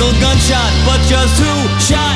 single gunshot, but just who shot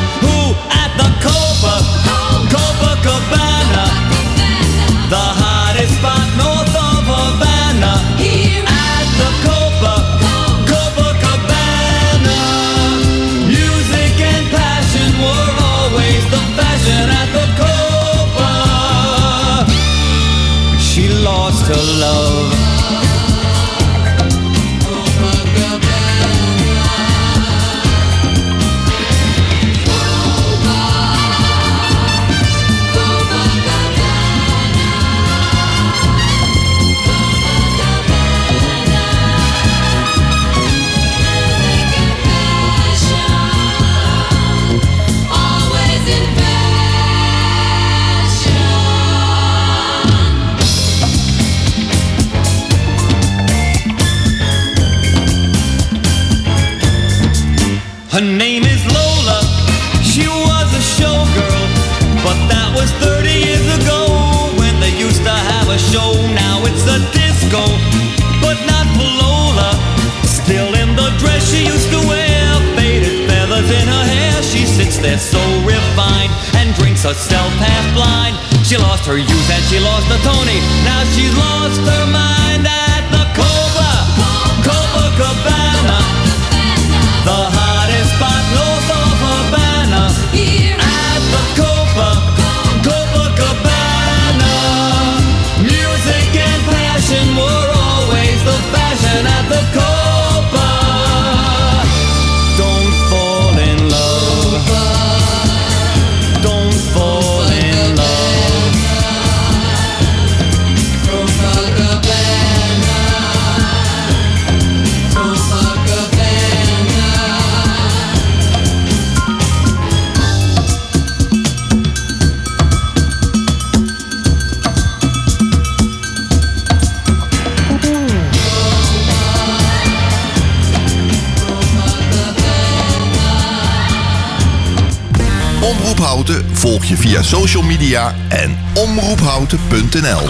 via social media en omroephouten.nl.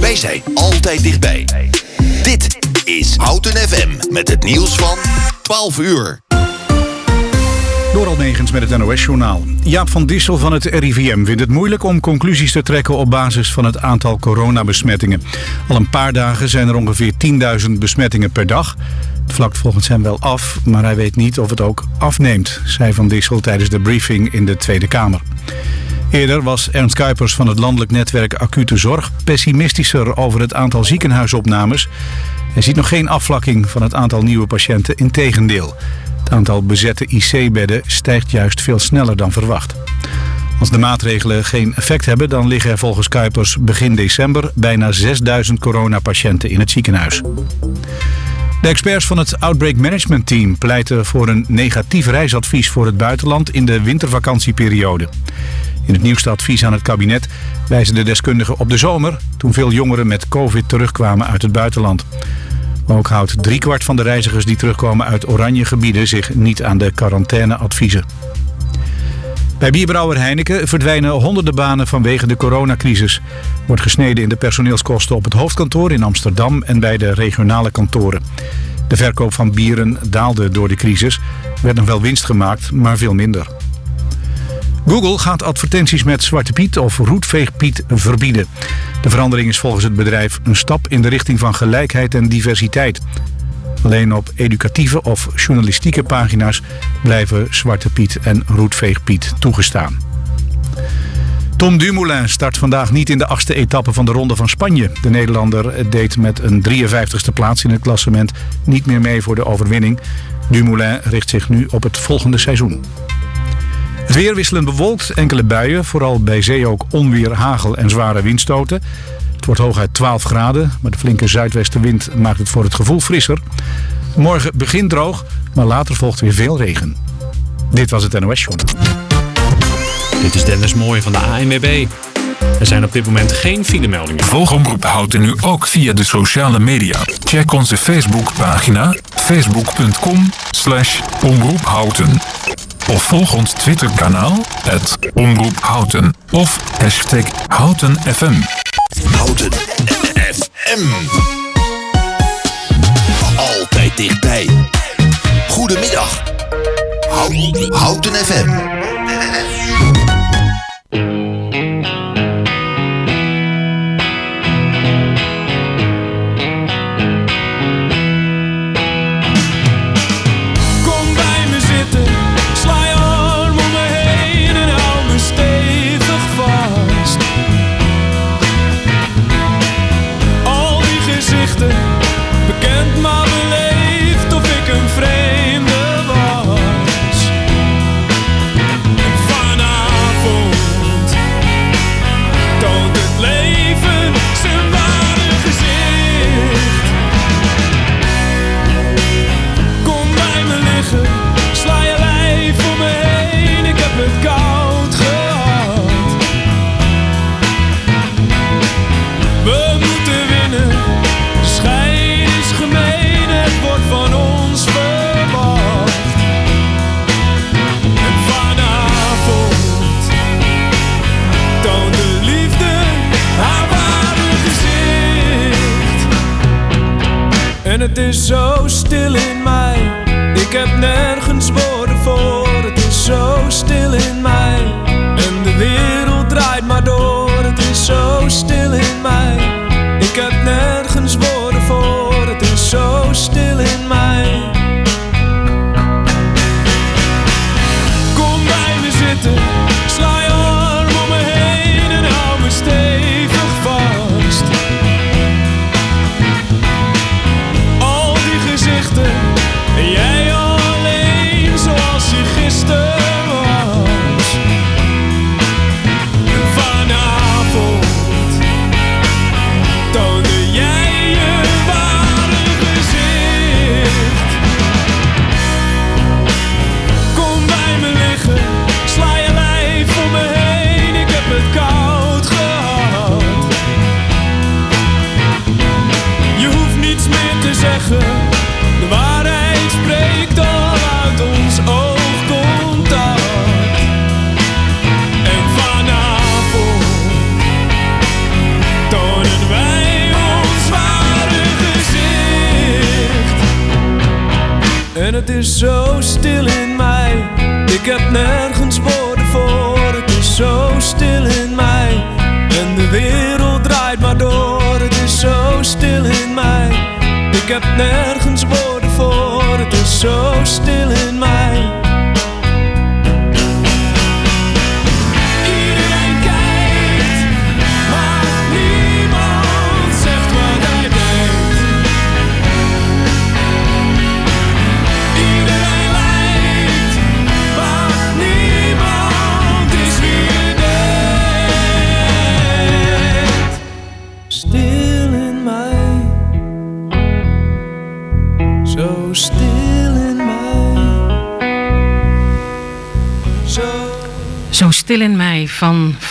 Wij zijn altijd dichtbij. Dit is Houten FM met het nieuws van 12 uur. Door Almegens met het NOS-journaal. Jaap van Dissel van het RIVM vindt het moeilijk om conclusies te trekken op basis van het aantal coronabesmettingen. Al een paar dagen zijn er ongeveer 10.000 besmettingen per dag. Vlakt volgens hem wel af, maar hij weet niet of het ook afneemt, zei Van Dissel tijdens de briefing in de Tweede Kamer. Eerder was Ernst Kuipers van het landelijk netwerk Acute Zorg pessimistischer over het aantal ziekenhuisopnames. Hij ziet nog geen afvlakking van het aantal nieuwe patiënten, integendeel. Het aantal bezette IC-bedden stijgt juist veel sneller dan verwacht. Als de maatregelen geen effect hebben, dan liggen er volgens Kuipers begin december bijna 6000 coronapatiënten in het ziekenhuis. De experts van het Outbreak Management Team pleiten voor een negatief reisadvies voor het buitenland in de wintervakantieperiode. In het nieuwste advies aan het kabinet wijzen de deskundigen op de zomer, toen veel jongeren met COVID terugkwamen uit het buitenland. Ook houdt driekwart van de reizigers die terugkomen uit oranje gebieden zich niet aan de quarantaineadviezen. Bij bierbrouwer Heineken verdwijnen honderden banen vanwege de coronacrisis. Wordt gesneden in de personeelskosten op het hoofdkantoor in Amsterdam en bij de regionale kantoren. De verkoop van bieren daalde door de crisis. Er werd nog wel winst gemaakt, maar veel minder. Google gaat advertenties met Zwarte Piet of Roetveegpiet verbieden. De verandering is volgens het bedrijf een stap in de richting van gelijkheid en diversiteit. Alleen op educatieve of journalistieke pagina's blijven Zwarte Piet en Roetveegpiet toegestaan. Tom Dumoulin start vandaag niet in de achtste etappe van de Ronde van Spanje. De Nederlander deed met een 53ste plaats in het klassement niet meer mee voor de overwinning. Dumoulin richt zich nu op het volgende seizoen. Het weer bewolkt, enkele buien, vooral bij zee ook onweer, hagel en zware windstoten. Het wordt hooguit 12 graden, maar de flinke zuidwestenwind maakt het voor het gevoel frisser. Morgen begint droog, maar later volgt weer veel regen. Dit was het NOS Journal. Dit is Dennis Mooij van de ANWB. Er zijn op dit moment geen filemeldingen. Volg Omroep Houten nu ook via de sociale media. Check onze Facebookpagina facebook.com slash omroephouten. Of volg ons Twitterkanaal het Omroep Houten. Of hashtag HoutenFM. Houten FM. Altijd dichtbij. Goedemiddag. Houten, FM.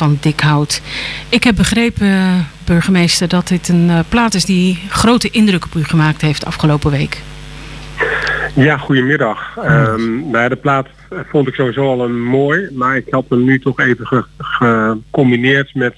Van, van Dikhout. Ik heb begrepen, burgemeester, dat dit een eh, plaat is die grote indruk op u gemaakt heeft afgelopen week. Ja, goedemiddag. Nou ja, de plaat vond ik sowieso al een mooi, maar ik had hem nu toch even ge- gecombineerd met,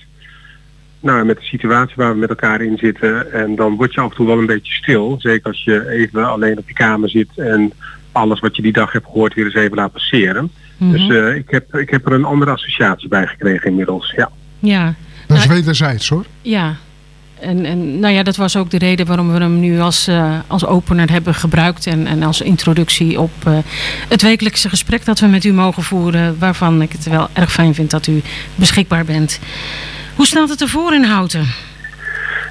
nou, met de situatie waar we met elkaar in zitten. En dan word je af en toe wel een beetje stil. Zeker als je even alleen op je kamer zit en alles wat je die dag hebt gehoord weer eens even laat passeren. Dus eh, ik, heb, ik heb er een andere associatie bij gekregen inmiddels. Ja. Ja, Dat is Nou, wederzijds hoor. ja. En, en nou ja, dat was ook de reden waarom we hem nu als, eh, als opener hebben gebruikt. En, en als introductie op eh, het wekelijkse gesprek dat we met u mogen voeren. Waarvan ik het wel erg fijn vind dat u beschikbaar bent. Hoe staat het ervoor in Houten?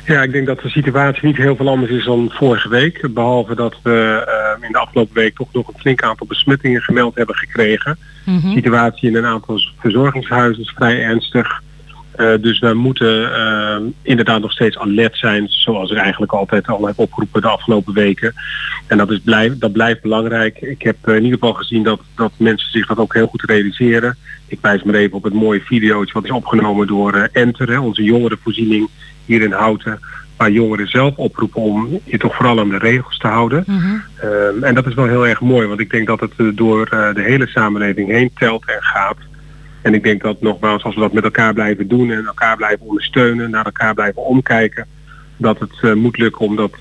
Ja, ik denk dat de situatie niet heel veel anders is dan vorige week. Behalve dat we eh, in de afgelopen week toch nog een flink aantal besmettingen gemeld hebben gekregen. Mhm. De situatie in een aantal verzorgingshuizen is vrij ernstig. Eh, dus we moeten eh, inderdaad nog steeds alert zijn, zoals ik eigenlijk altijd al heb opgeroepen de afgelopen weken. En dat, is blijf, dat blijft belangrijk. Ik heb in ieder geval gezien dat, dat mensen zich dat ook heel goed realiseren. Ik wijs maar even op het mooie videootje wat is opgenomen door Enter, hè, onze jongerenvoorziening hier in Houten. Waar jongeren zelf oproepen om je toch vooral aan de regels te houden. Mhm. Ehm, en dat is wel heel erg mooi, want ik denk dat het eh, door eh, de hele samenleving heen telt en gaat. En ik denk dat nogmaals, als we dat met elkaar blijven doen en elkaar blijven ondersteunen, naar elkaar blijven omkijken, dat het eh, moet lukken om dat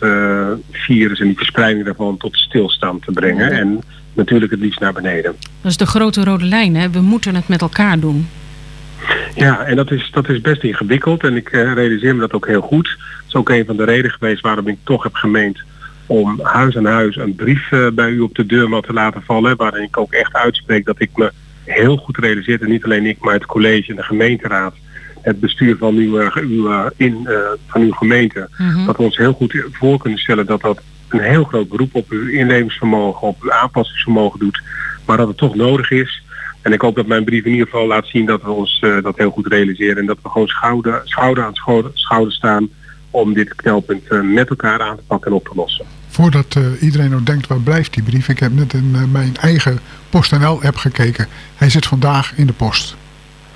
virus en die verspreiding daarvan tot stilstand te brengen. En natuurlijk het liefst naar beneden. Dat is de grote rode lijn, hè? We moeten het met elkaar doen. Ja, en dat is, dat is best ingewikkeld en ik eh, realiseer me dat ook heel goed. Dat is ook een van de redenen geweest waarom ik toch heb gemeend om huis aan huis een brief eh, bij u op de deurmat te laten vallen. Waarin ik ook echt uitspreek dat ik me heel goed realiseer, en niet alleen ik, maar het college en de gemeenteraad, het bestuur van uw, eh, uw, in, van uw gemeente, dat we ons heel goed voor kunnen stellen dat dat een heel groot beroep op uw inlevingsvermogen, op uw aanpassingsvermogen doet, maar dat het toch nodig is. En ik hoop dat mijn brief in ieder geval laat zien dat we ons eh, dat heel goed realiseren en dat we gewoon schouder, schouder aan schouder, staan om dit knelpunt eh, met elkaar aan te pakken en op te lossen. Voordat eh, iedereen nou denkt, waar blijft die brief? Ik heb net in mijn eigen PostNL-app gekeken. Hij zit vandaag in de post.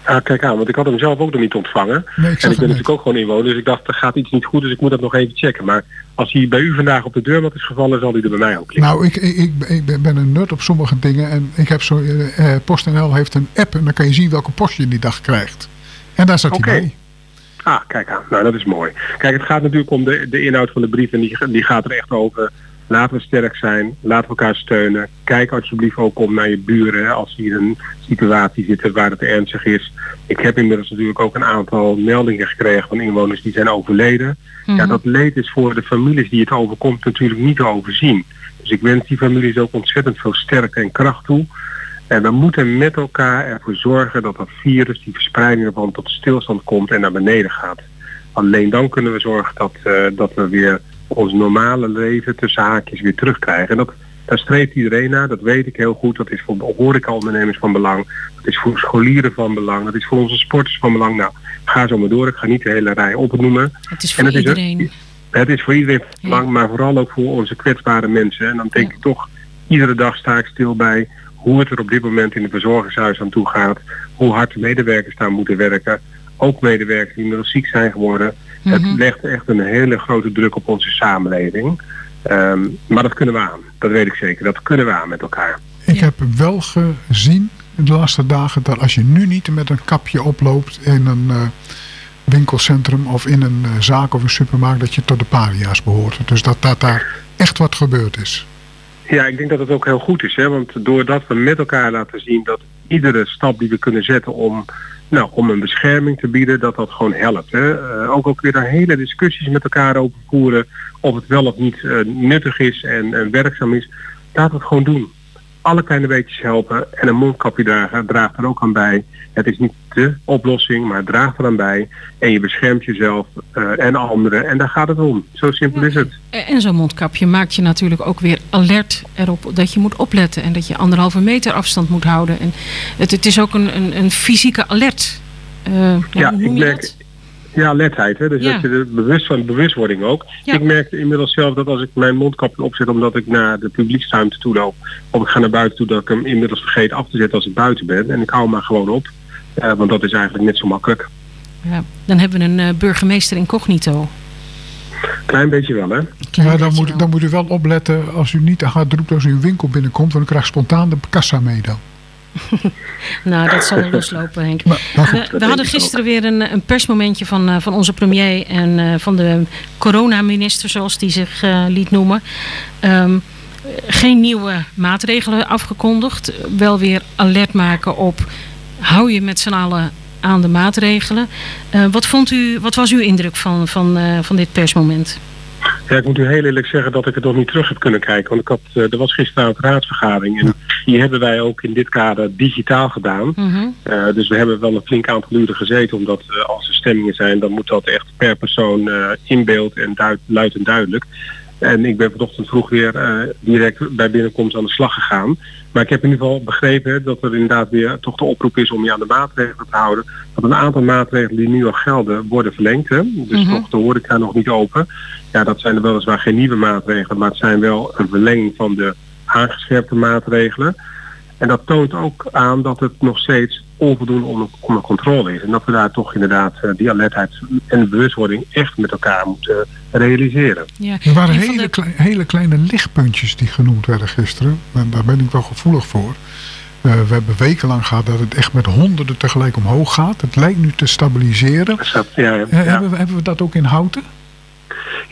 Ja, kijk aan, want ik had hem zelf ook nog niet ontvangen. Nee, ik en ik ben natuurlijk ook gewoon inwoner, dus ik dacht, er gaat iets niet goed, dus ik moet dat nog even checken. Maar als hij bij u vandaag op de deurmat is gevallen, zal hij er bij mij ook liggen. Nou, ik, ik, ik, ben een nerd op sommige dingen. En ik heb zo, eh, eh, PostNL heeft een app en dan kan je zien welke post je die dag krijgt. En daar zat Oké. hij bij. Ah, kijk aan. Nou, dat is mooi. Kijk, het gaat natuurlijk om de, de inhoud van de brief en die, die gaat er echt over. Laten we sterk zijn, laten we elkaar steunen. Kijk alsjeblieft ook om naar je buren hè, als die in een situatie zitten waar het ernstig is. Ik heb inmiddels natuurlijk ook een aantal meldingen gekregen van inwoners die zijn overleden. Ja, dat leed is voor de families die het overkomt natuurlijk niet te overzien. Dus ik wens die families ook ontzettend veel sterkte en kracht toe. En we moeten met elkaar ervoor zorgen dat dat virus, die verspreiding ervan tot stilstand komt en naar beneden gaat. Alleen dan kunnen we zorgen dat, eh, dat we weer ons normale leven tussen haakjes weer terugkrijgen. En dat, daar streeft iedereen naar, dat weet ik heel goed. Dat is voor horecaondernemers van belang. Dat is voor scholieren van belang. Dat is voor onze sporters van belang. Nou, ga zo maar door. Ik ga niet de hele rij opnoemen. Het is En voor het is ook- iedereen. Het is voor iedereen van belang, maar vooral ook voor onze kwetsbare mensen. En dan denk ik toch, iedere dag sta ik stil bij hoe het er op dit moment in het verzorgingshuis aan toe gaat. Hoe hard de medewerkers daar moeten werken. Ook medewerkers die inmiddels ziek zijn geworden. Het legt echt een hele grote druk op onze samenleving. Ehm, maar dat kunnen we aan. Dat weet ik zeker. Dat kunnen we aan met elkaar. Ik heb wel gezien de laatste dagen dat als je nu niet met een kapje oploopt in een eh, winkelcentrum of in een eh, zaak of een supermarkt, dat je tot de paria's behoort. Dus dat, dat daar echt wat gebeurd is. Ja, ik denk dat het ook heel goed is. Hè? Want doordat we met elkaar laten zien dat iedere stap die we kunnen zetten om, nou, om een bescherming te bieden, dat dat gewoon helpt. Hè? Eh, ook ook weer daar hele discussies met elkaar over voeren of het wel of niet eh, nuttig is en, en werkzaam is. Laat het gewoon doen. Alle kleine beetjes helpen en een mondkapje dragen draagt er ook aan bij. Het is niet de oplossing, maar draagt er aan bij. En je beschermt jezelf eh, en anderen. En daar gaat het om. Zo simpel is het. En zo'n mondkapje maakt je natuurlijk ook weer alert erop dat je moet opletten. En dat je anderhalve meter afstand moet houden. En het, het is ook een, een, een fysieke alert. Eh, ja, ik merk? Ja, alertheid. Hè? Dus Ja. dat je er bewust van, bewustwording ook. Ja. Ik merk inmiddels zelf dat als ik mijn mondkapje opzet omdat ik naar de publieksruimte toe loop, of ik ga naar buiten toe, dat ik hem inmiddels vergeet af te zetten als ik buiten ben. En ik hou hem maar gewoon op. Eh, want dat is eigenlijk net zo makkelijk. Ja, dan hebben we een eh, burgemeester incognito. Klein beetje wel, hè? Ja, dan, moet, dan moet u wel opletten als u niet te hard roept als u een winkel binnenkomt, want u krijgt spontaan de kassa mee dan. Nou, dat zal wel loslopen, Henk. Maar, maar goed. We, we hadden gisteren weer een, een persmomentje van, eh, van onze premier en eh, van de coronaminister, zoals die zich eh, liet noemen. Ehm, geen nieuwe maatregelen afgekondigd. Wel weer alert maken op hou je met z'n allen aan de maatregelen. Eh, wat, vond u, wat was uw indruk van, van, eh, van dit persmoment? Ja, ik moet u heel eerlijk zeggen dat ik het nog niet terug heb kunnen kijken. Want ik had, eh, er was gisteravond raadsvergadering. En die hebben wij ook in dit kader digitaal gedaan. Mhm. Eh, dus we hebben wel een flink aantal uren gezeten. Omdat eh, als er stemmingen zijn, dan moet dat echt per persoon in beeld en duid, luid en duidelijk. En ik ben vanochtend vroeg weer eh, direct bij binnenkomst aan de slag gegaan. Maar ik heb in ieder geval begrepen dat er inderdaad weer toch de oproep is om je aan de maatregelen te houden. Dat een aantal maatregelen die nu al gelden worden verlengd. Hè? Dus nog de horeca nog niet open. Ja, dat zijn er weliswaar geen nieuwe maatregelen, maar het zijn wel een verlenging van de aangescherpte maatregelen. En dat toont ook aan dat het nog steeds onvoldoende onder, onder controle is. En dat we daar toch inderdaad eh, die alertheid en bewustwording echt met elkaar moeten realiseren. Ja. Er waren hele, de- klei- hele kleine lichtpuntjes die genoemd werden gisteren. En daar ben ik wel gevoelig voor. Eh, we hebben wekenlang gehad dat het echt met honderden tegelijk omhoog gaat. Het lijkt nu te stabiliseren. Dat- ja, ja, Eh, ja. hebben, we, hebben we dat ook in Houten?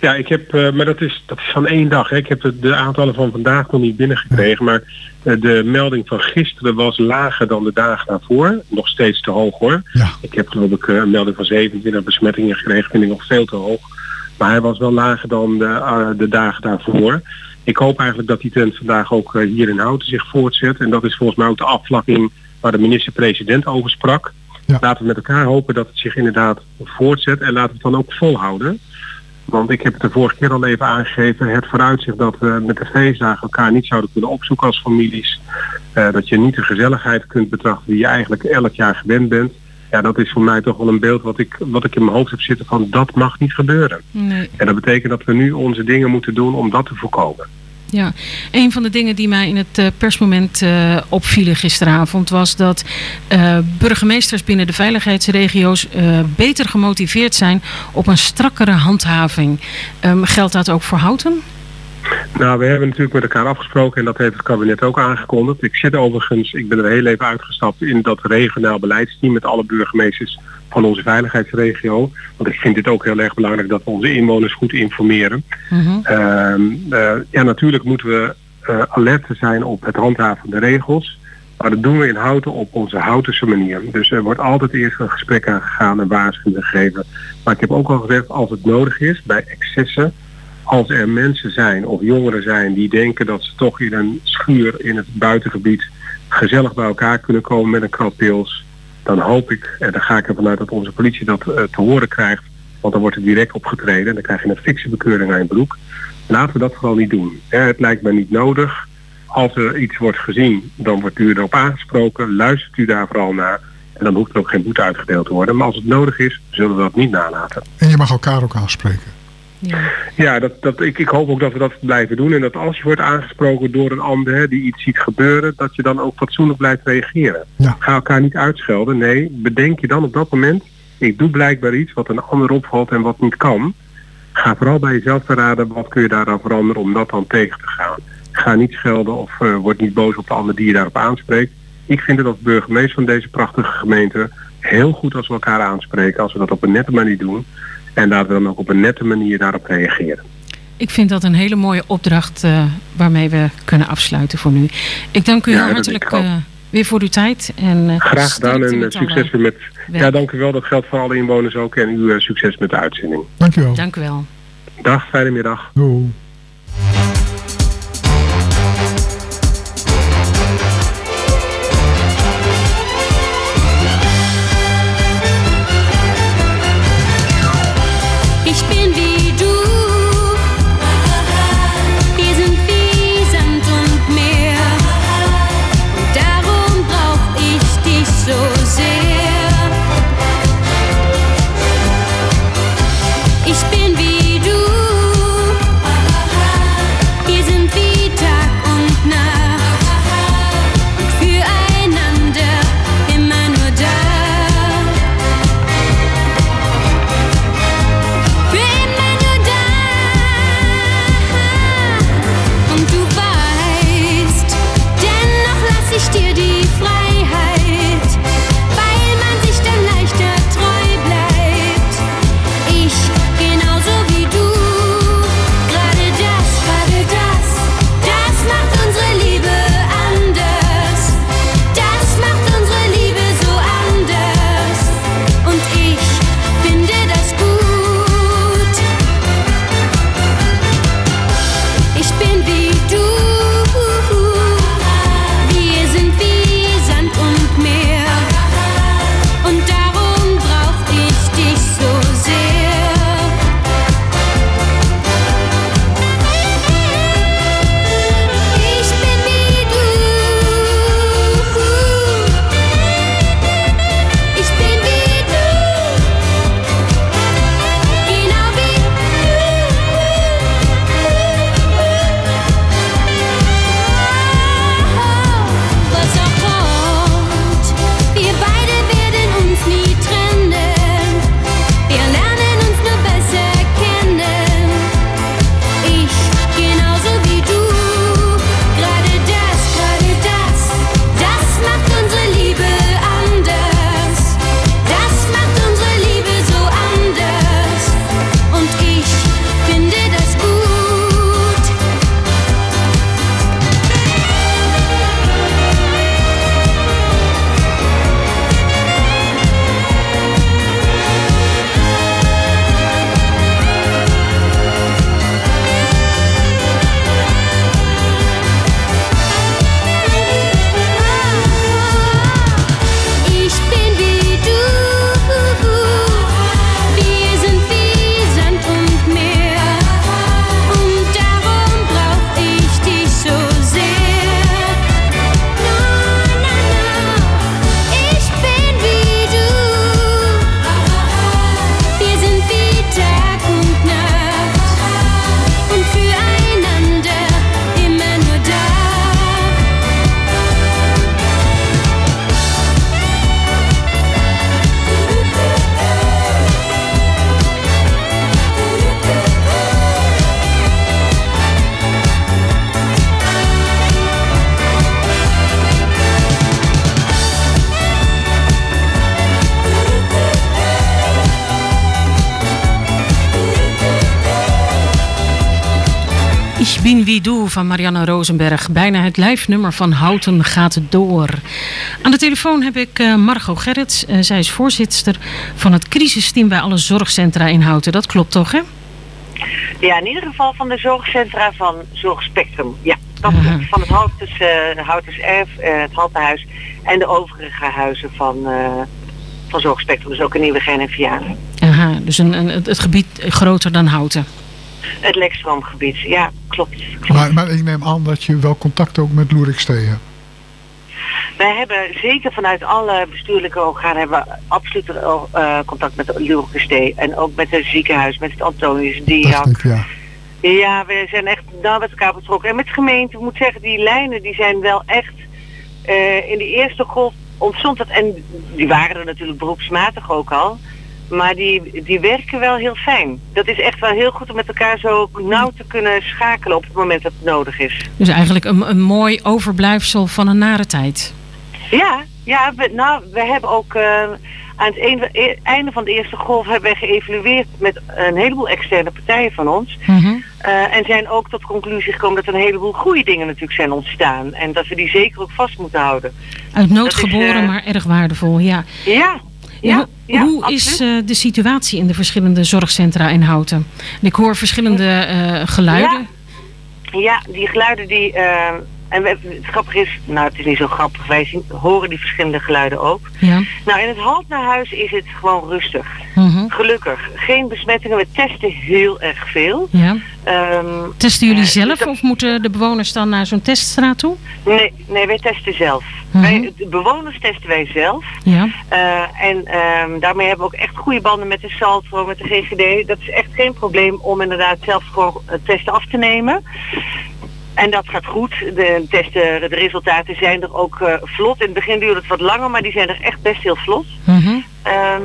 Ja, ik heb, eh, maar dat is, dat is van één dag. Hè. Ik heb de, de aantallen van vandaag nog niet binnengekregen. Maar de melding van gisteren was lager dan de dagen daarvoor. Nog steeds te hoog hoor. Ja. Ik heb geloof ik eh, een melding van 27 besmettingen gekregen. Vind ik nog veel te hoog. Maar hij was wel lager dan de, eh, de dagen daarvoor. Ik hoop eigenlijk dat die trend vandaag ook eh, hier in Houten zich voortzet. En dat is volgens mij ook de afvlakking waar de minister-president over sprak. Ja. Laten we met elkaar hopen dat het zich inderdaad voortzet. En laten we het dan ook volhouden. Want ik heb het de vorige keer al even aangegeven. Het vooruitzicht dat we met de feestdagen elkaar niet zouden kunnen opzoeken als families. eh, dat je niet de gezelligheid kunt betrachten die je eigenlijk elk jaar gewend bent. Ja, dat is voor mij toch wel een beeld wat ik, wat ik in mijn hoofd heb zitten van dat mag niet gebeuren. Nee. En dat betekent dat we nu onze dingen moeten doen om dat te voorkomen. Ja, een van de dingen die mij in het eh, persmoment eh, opvielen gisteravond was dat eh, burgemeesters binnen de veiligheidsregio's beter gemotiveerd zijn op een strakkere handhaving. Ehm, geldt dat ook voor Houten? Nou, we hebben natuurlijk met elkaar afgesproken en dat heeft het kabinet ook aangekondigd. Ik zit overigens, ik ben er heel even uitgestapt in dat regionaal beleidsteam met alle burgemeesters van onze veiligheidsregio. Want ik vind dit ook heel erg belangrijk dat we onze inwoners goed informeren. Ehm, eh, ja, natuurlijk moeten we eh, alert zijn op het handhaven van de regels. Maar dat doen we in Houten op onze Houtense manier. Dus er wordt altijd eerst een gesprek aangegaan en waarschuwing gegeven. Maar ik heb ook al gezegd, als het nodig is, bij excessen, als er mensen zijn of jongeren zijn die denken dat ze toch in een schuur in het buitengebied gezellig bij elkaar kunnen komen met een krat pils, dan hoop ik, en dan ga ik ervan uit dat onze politie dat eh, te horen krijgt, want dan wordt er direct opgetreden en dan krijg je een fictiebekeuring aan je broek. Laten we dat vooral niet doen. Het lijkt me niet nodig. Als er iets wordt gezien, dan wordt u erop aangesproken. Luistert u daar vooral naar. En dan hoeft er ook geen boete uitgedeeld te worden. Maar als het nodig is, zullen we dat niet nalaten. En je mag elkaar ook aanspreken. Ja, dat, dat, ik, ik hoop ook dat we dat blijven doen. En dat als je wordt aangesproken door een ander hè, die iets ziet gebeuren, dat je dan ook fatsoenlijk blijft reageren. Ja. Ga elkaar niet uitschelden. Nee, bedenk je dan op dat moment, ik doe blijkbaar iets wat een ander opvalt en wat niet kan. Ga vooral bij jezelf verraden, wat kun je daaraan veranderen om dat dan tegen te gaan. Ga niet schelden of eh, word niet boos op de ander die je daarop aanspreekt. Ik vind het als burgemeester van deze prachtige gemeente heel goed als we elkaar aanspreken, als we dat op een nette manier doen. En laten we dan ook op een nette manier daarop reageren. Ik vind dat een hele mooie opdracht eh, waarmee we kunnen afsluiten voor nu. Ik dank u Ja, heel hartelijk eh, weer voor uw tijd. En, eh, Graag gedaan en met succes met... werk. Ja, dank u wel. Dat geldt voor alle inwoners ook. En u eh, succes met de uitzending. Dankjewel. Dank u wel. Dag, fijne middag. Doei. Van Marianne Rosenberg. Bijna het lijfnummer van Houten gaat door. Aan de telefoon heb ik eh, Margot Gerrits. Eh, zij is voorzitter van het crisisteam bij alle zorgcentra in Houten. Dat klopt toch, hè? Ja, in ieder geval van de zorgcentra van Zorgspectrum. Ja, dat van het Houtens, eh Houtens Erf, eh, het Haltehuis en de overige huizen van, eh, van Zorgspectrum. Dus ook in Nieuwegein en Vianen. Aha, dus een, een, het gebied groter dan Houten. Het Lekstroomgebied, ja, klopt. Maar, maar ik neem aan dat je wel contact ook met Loerikstee hebt. Wij hebben zeker vanuit alle bestuurlijke organen hebben we absoluut eh, contact met Lurkestee en ook met het ziekenhuis, met het Antonius Diak. ja. Ja, we zijn echt nou met elkaar betrokken. En met de gemeente, ik moet zeggen, die lijnen die zijn wel echt eh, in de eerste golf ontstond dat. En die waren er natuurlijk beroepsmatig ook al. Maar die, die werken wel heel fijn. Dat is echt wel heel goed om met elkaar zo nauw te kunnen schakelen op het moment dat het nodig is. Dus eigenlijk een, een mooi overblijfsel van een nare tijd. Ja, ja we, nou, we hebben ook eh, aan het einde, e- einde van de eerste golf hebben we geëvalueerd met een heleboel externe partijen van ons. Mhm. Eh, en zijn ook tot de conclusie gekomen dat er een heleboel goede dingen natuurlijk zijn ontstaan. En dat we die zeker ook vast moeten houden. Uit nood geboren, eh, maar erg waardevol, ja. Ja, ja, hoe ja, hoe is eh, de situatie in de verschillende zorgcentra in Houten? En Ik hoor verschillende eh, geluiden. Ja, die geluiden die... en we, het grappige is, nou het is niet zo grappig, wij zien, horen die verschillende geluiden ook. Ja. Nou, in het Haltnerhuis is het gewoon rustig. Mhm. Gelukkig. Geen besmettingen. We testen heel erg veel. ja. Ehm, Testen jullie eh, zelf dus dat- of moeten de bewoners dan naar zo'n teststraat toe? nee, nee, wij testen zelf. Mhm. wij, de bewoners testen wij zelf. Ja. Eh, en ehm, daarmee hebben we ook echt goede banden met de Saltro, met de GGD. Dat is echt geen probleem om inderdaad zelf gewoon testen af te nemen. En dat gaat goed. De testen, de resultaten zijn er ook eh, vlot. In het begin duurde het wat langer, maar die zijn er echt best heel vlot. Mhm. Ehm,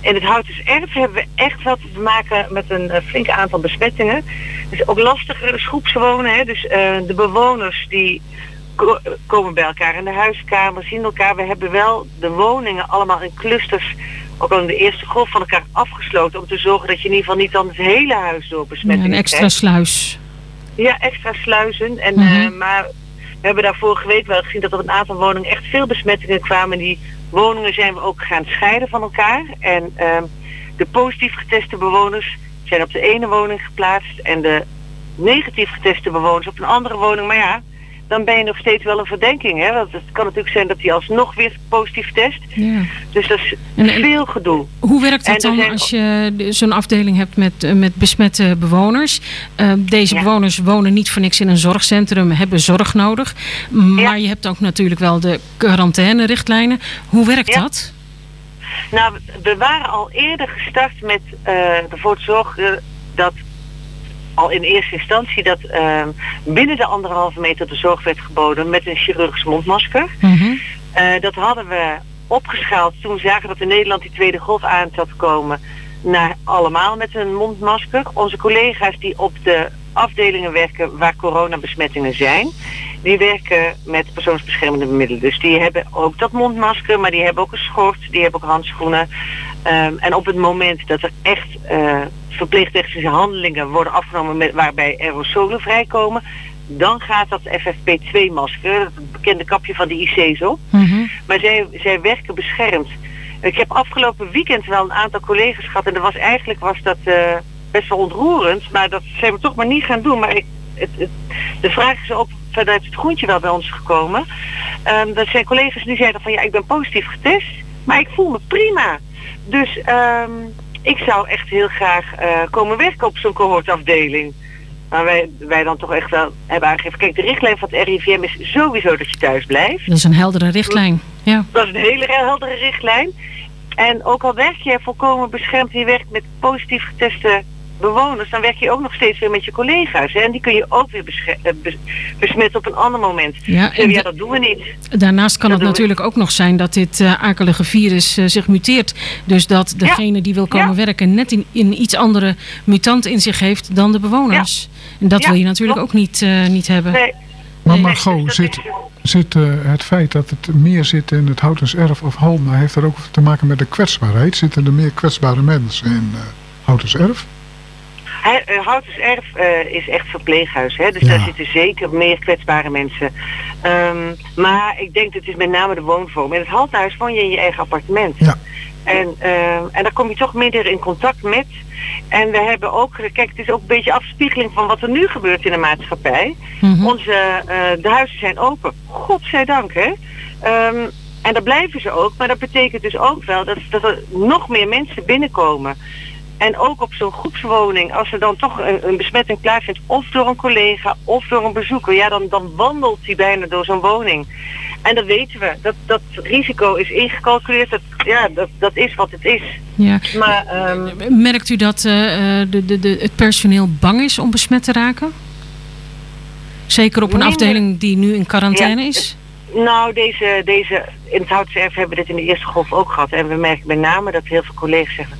in het Houtens Erf hebben we echt wat te maken met een eh, flink aantal besmettingen. Het is ook lastiger, dus groepswonen. Hè? Dus eh, de bewoners die ko- komen bij elkaar in de huiskamer, zien elkaar. We hebben wel de woningen allemaal in clusters, ook al in de eerste golf van elkaar afgesloten. Om te zorgen dat je in ieder geval niet dan het hele huis door Ja, besmettingen een extra krijgt. sluis. Ja, extra sluizen. En, Mhm. eh, maar we hebben daar vorige week wel gezien dat er op een aantal woningen echt veel besmettingen kwamen. Die woningen zijn we ook gaan scheiden van elkaar. En ehm, de positief geteste bewoners zijn op de ene woning geplaatst en de negatief geteste bewoners op een andere woning. Maar ja, dan ben je nog steeds wel een verdenking. Hè? Want het kan natuurlijk zijn dat die alsnog weer positief test. Ja. Dus dat is En- veel gedoe. Hoe werkt er dan zijn- als je zo'n afdeling hebt met, eh, met besmette bewoners? Eh, deze Ja. bewoners wonen niet voor niks in een zorgcentrum, hebben zorg nodig. Maar Ja. je hebt ook natuurlijk wel de quarantaine-richtlijnen. Hoe werkt Ja. dat? Nou, we waren al eerder gestart met eh, ervoor te zorgen dat al in eerste instantie dat eh, binnen de anderhalve meter de zorg werd geboden met een chirurgisch mondmasker. Mhm. Eh, dat hadden we opgeschaald toen we zagen dat in Nederland die tweede golf aan zat komen naar allemaal met een mondmasker. Onze collega's die op de afdelingen werken waar coronabesmettingen zijn, die werken met persoonsbeschermende middelen. Dus die hebben ook dat mondmasker, maar die hebben ook een schort, die hebben ook handschoenen. Ehm, en op het moment dat er echt eh verpleegtechnische handelingen worden afgenomen met, waarbij aerosolen vrijkomen, dan gaat dat FFP2-masker, het bekende kapje van de IC's op. Mhm. Maar zij, zij werken beschermd. Ik heb afgelopen weekend wel een aantal collega's gehad en dat was eigenlijk was dat eh, best wel ontroerend, maar dat zijn we toch maar niet gaan doen. Maar ik, het, het- de vraag is ook vanuit het groentje wel bij ons gekomen. Ehm, dat zijn collega's die zeiden van ja, ik ben positief getest, maar ik voel me prima. Dus ehm, ik zou echt heel graag eh, komen werken op zo'n cohortafdeling. Maar wij, wij dan toch echt wel hebben aangegeven. Kijk, de richtlijn van het RIVM is sowieso dat je thuis blijft. Dat is een heldere richtlijn. Ja. Dat is een hele heldere richtlijn. En ook al werk je volkomen beschermd, je werkt met positief geteste bewoners, dan werk je ook nog steeds weer met je collega's. Hè? En die kun je ook weer besche- eh, bes- besmetten op een ander moment. Ja, ja, da- dat doen we niet. Daarnaast kan Dat het natuurlijk ook nog zijn dat dit eh, akelige virus eh, zich muteert. Dus dat degene die wil komen Ja. werken net in, in iets andere mutant in zich heeft dan de bewoners. En dat Ja, wil je natuurlijk klopt. ook niet, eh, niet hebben. Nee, Maar. Margot, dat zit, zit het feit dat het meer zit in het Houtens Erf of Halma... heeft dat ook te maken met de kwetsbaarheid? Zitten er meer kwetsbare mensen in eh Houtens Erf? Eh, Houters Erf eh, is echt verpleeghuis, hè? dus Ja. daar zitten zeker meer kwetsbare mensen. Ehm, maar ik denk dat het is met name de woonvorm. In het Haltehuis woon je in je eigen appartement. Ja. En, ehm, en daar kom je toch minder in contact met. En we hebben ook, kijk, het is ook een beetje afspiegeling van wat er nu gebeurt in de maatschappij. Mhm. Onze, eh, de huizen zijn open. Godzijdank, hè. Ehm, en daar blijven ze ook. Maar dat betekent dus ook wel dat, dat er nog meer mensen binnenkomen. En ook op zo'n groepswoning, als er dan toch een, een besmetting plaatsvindt, of door een collega of door een bezoeker, ja, dan, dan wandelt hij bijna door zo'n woning. En dat weten we. Dat, dat risico is ingecalculeerd. Dat, ja, dat, dat is wat het is. Ja. Maar ehm, Merkt u dat eh, eh, de, de, de, het personeel bang is om besmet te raken? Zeker op een Minder. afdeling die nu in quarantaine Ja, is? Nou, deze, deze, in het Houtse Erf hebben we dit in de eerste golf ook gehad. En we merken met name dat heel veel collega's zeggen...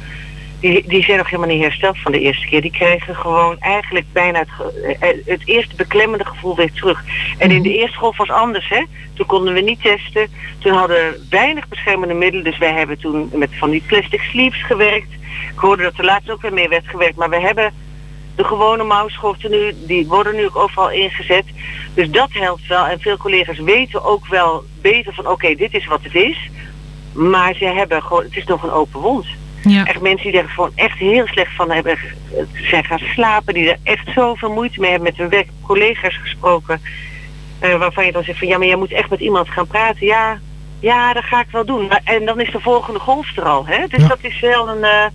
Die, die zijn nog helemaal niet hersteld van de eerste keer. Die krijgen gewoon eigenlijk bijna het, ge- eh, het eerste beklemmende gevoel weer terug. En in de eerste golf was anders, hè. Toen konden we niet testen. Toen hadden we weinig beschermende middelen. Dus wij hebben toen met van die plastic sleeves gewerkt. Ik hoorde dat er laatst ook weer mee werd gewerkt. Maar we hebben de gewone mouwschorten nu, die worden nu ook overal ingezet. Dus dat helpt wel. En veel collega's weten ook wel beter van oké, dit is wat het is. Maar ze hebben gewoon, het is nog een open wond. Ja. Echt mensen die er gewoon echt heel slecht van hebben, eh, zijn gaan slapen, die er echt zoveel moeite mee hebben met hun werk, collega's gesproken. eh, waarvan je dan zegt van ja, maar jij moet echt met iemand gaan praten. Ja, ja, dat ga ik wel doen. Maar, en dan is de volgende golf er al. Hè? Dus Ja. dat is wel een. eh,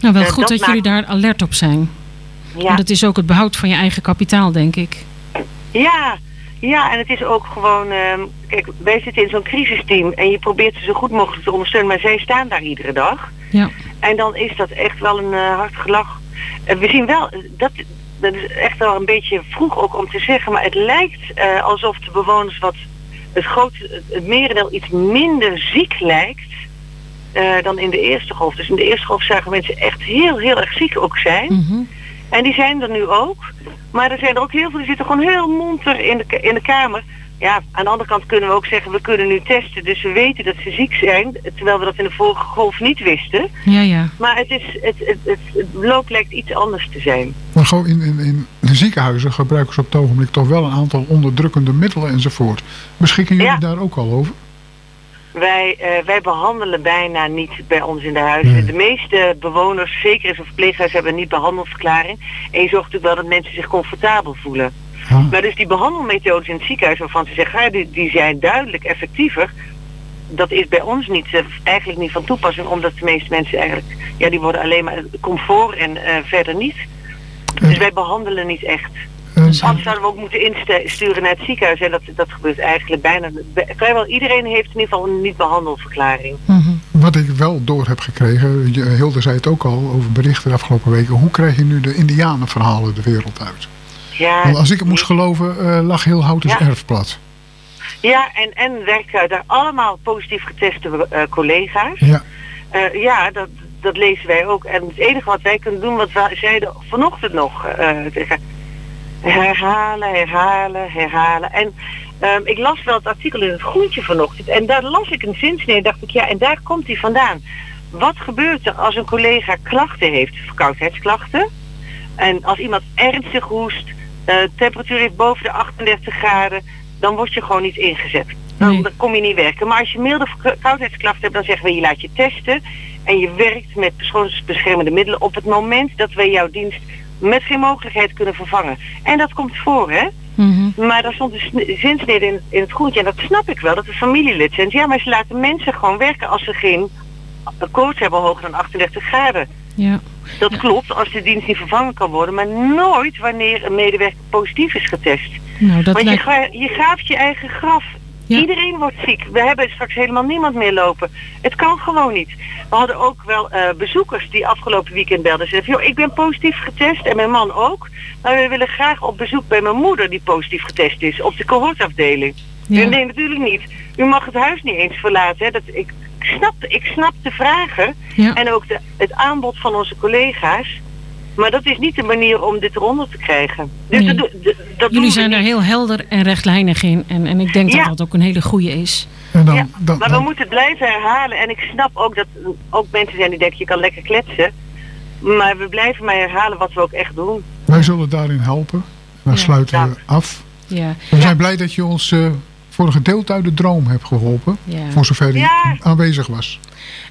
Nou, wel goed dat dat, jullie daar alert op zijn. ja. Want het is ook het behoud van je eigen kapitaal, denk ik. Ja, ja, en het is ook gewoon, ehm, kijk, wij zitten in zo'n crisisteam en je probeert ze zo goed mogelijk te ondersteunen, maar zij staan daar iedere dag. Ja. En dan is dat echt wel een eh, hard gelach. En we zien wel, dat, dat is echt wel een beetje vroeg ook om te zeggen, maar het lijkt eh, alsof de bewoners wat het grote, het merendeel iets minder ziek lijkt eh, dan in de eerste golf. Dus in de eerste golf zagen mensen echt heel, heel erg ziek ook zijn. Mhm. En die zijn er nu ook. Maar er zijn er ook heel veel die zitten gewoon heel monter in de, in de kamer. Ja, aan de andere kant kunnen we ook zeggen, we kunnen nu testen. Dus we weten dat ze ziek zijn. Terwijl we dat in de vorige golf niet wisten. Ja, ja. Maar het, is, het, het, het, het loop lijkt iets anders te zijn. Maar gewoon in, in, in de ziekenhuizen gebruiken ze op het ogenblik toch wel een aantal onderdrukkende middelen enzovoort. Beschikken jullie Ja. daar ook al over? Wij, eh, wij behandelen bijna niet bij ons in de huizen. Nee. De meeste bewoners, zeker in zo'n verpleeghuis, hebben een niet behandelverklaring. En je zorgt natuurlijk wel dat mensen zich comfortabel voelen. Ah, Maar dus die behandelmethodes in het ziekenhuis waarvan ze zeggen, ja, die, die zijn duidelijk effectiever. Dat is bij ons niet, eh, eigenlijk niet van toepassing, omdat de meeste mensen eigenlijk, ja, die worden alleen maar comfort en eh, verder niet. Dus wij behandelen niet echt. En- Anders zouden we ook moeten insturen naar het ziekenhuis. En dat, dat gebeurt eigenlijk bijna. bij- Vrijwel iedereen heeft in ieder geval een niet-behandelverklaring. Mhm. wat ik wel door heb gekregen, je- Hilde zei het ook al over berichten de afgelopen weken. Hoe krijg je nu de indianenverhalen de wereld uit? Ja, Want als ik het moest geloven, eh, lag heel Houtens Ja. erf plat. ja en, en werken daar allemaal positief geteste eh, collega's. Ja, Eh, ja, dat, dat lezen wij ook. En het enige wat wij kunnen doen, wat we zeiden vanochtend nog, eh, tegen herhalen, herhalen, herhalen. En ehm, ik las wel het artikel in het Groentje vanochtend en daar las ik een zinsnede en dacht ik, ja, en daar komt hij vandaan. Wat gebeurt er als een collega klachten heeft, verkoudheidsklachten? En als iemand ernstig hoest, eh, temperatuur heeft boven de 38 graden, dan word je gewoon niet ingezet. Nee. dan kom je niet werken. Maar als je milde verkoudheidsklachten hebt, dan zeggen we je laat je testen. En je werkt met persoonsbeschermende middelen op het moment dat wij jouw dienst met geen mogelijkheid kunnen vervangen. En dat komt voor, hè? Mhm. Maar daar stond een sn- zinsnede in, in het groentje. En dat snap ik wel, dat is familielid zijn. Ja, maar ze laten mensen gewoon werken als ze geen koorts hebben hoger dan 38 graden. Ja. Dat klopt, als de dienst niet vervangen kan worden, maar nooit wanneer een medewerker positief is getest. Nou, dat Want je, lijkt... ga, je graaft je eigen graf. Ja. Iedereen wordt ziek. We hebben straks helemaal niemand meer lopen. Het kan gewoon niet. We hadden ook wel eh, bezoekers die afgelopen weekend belden. Ze zeiden, joh, ik ben positief getest en mijn man ook. Maar we willen graag op bezoek bij mijn moeder die positief getest is. Op de cohortafdeling. Ja. Nee, natuurlijk niet. U mag het huis niet eens verlaten. Hè. Dat, ik, ik, snap, ik snap de vragen Ja. en ook de, het aanbod van onze collega's. Maar dat is niet de manier om dit eronder te krijgen. Dus Nee. dat, dat, Jullie zijn er heel helder en rechtlijnig in. En, en ik denk Ja. dat dat ook een hele goede is. en dan, ja, dan, maar we moeten het blijven herhalen. En ik snap ook dat er ook mensen zijn die denken, je kan lekker kletsen. Maar we blijven maar herhalen wat we ook echt doen. Wij zullen daarin helpen. Dan Ja. sluiten we af. Ja. We zijn blij dat je ons eh, voor een gedeelte uit de droom hebt geholpen. Ja. Voor zover die Ja. aanwezig was.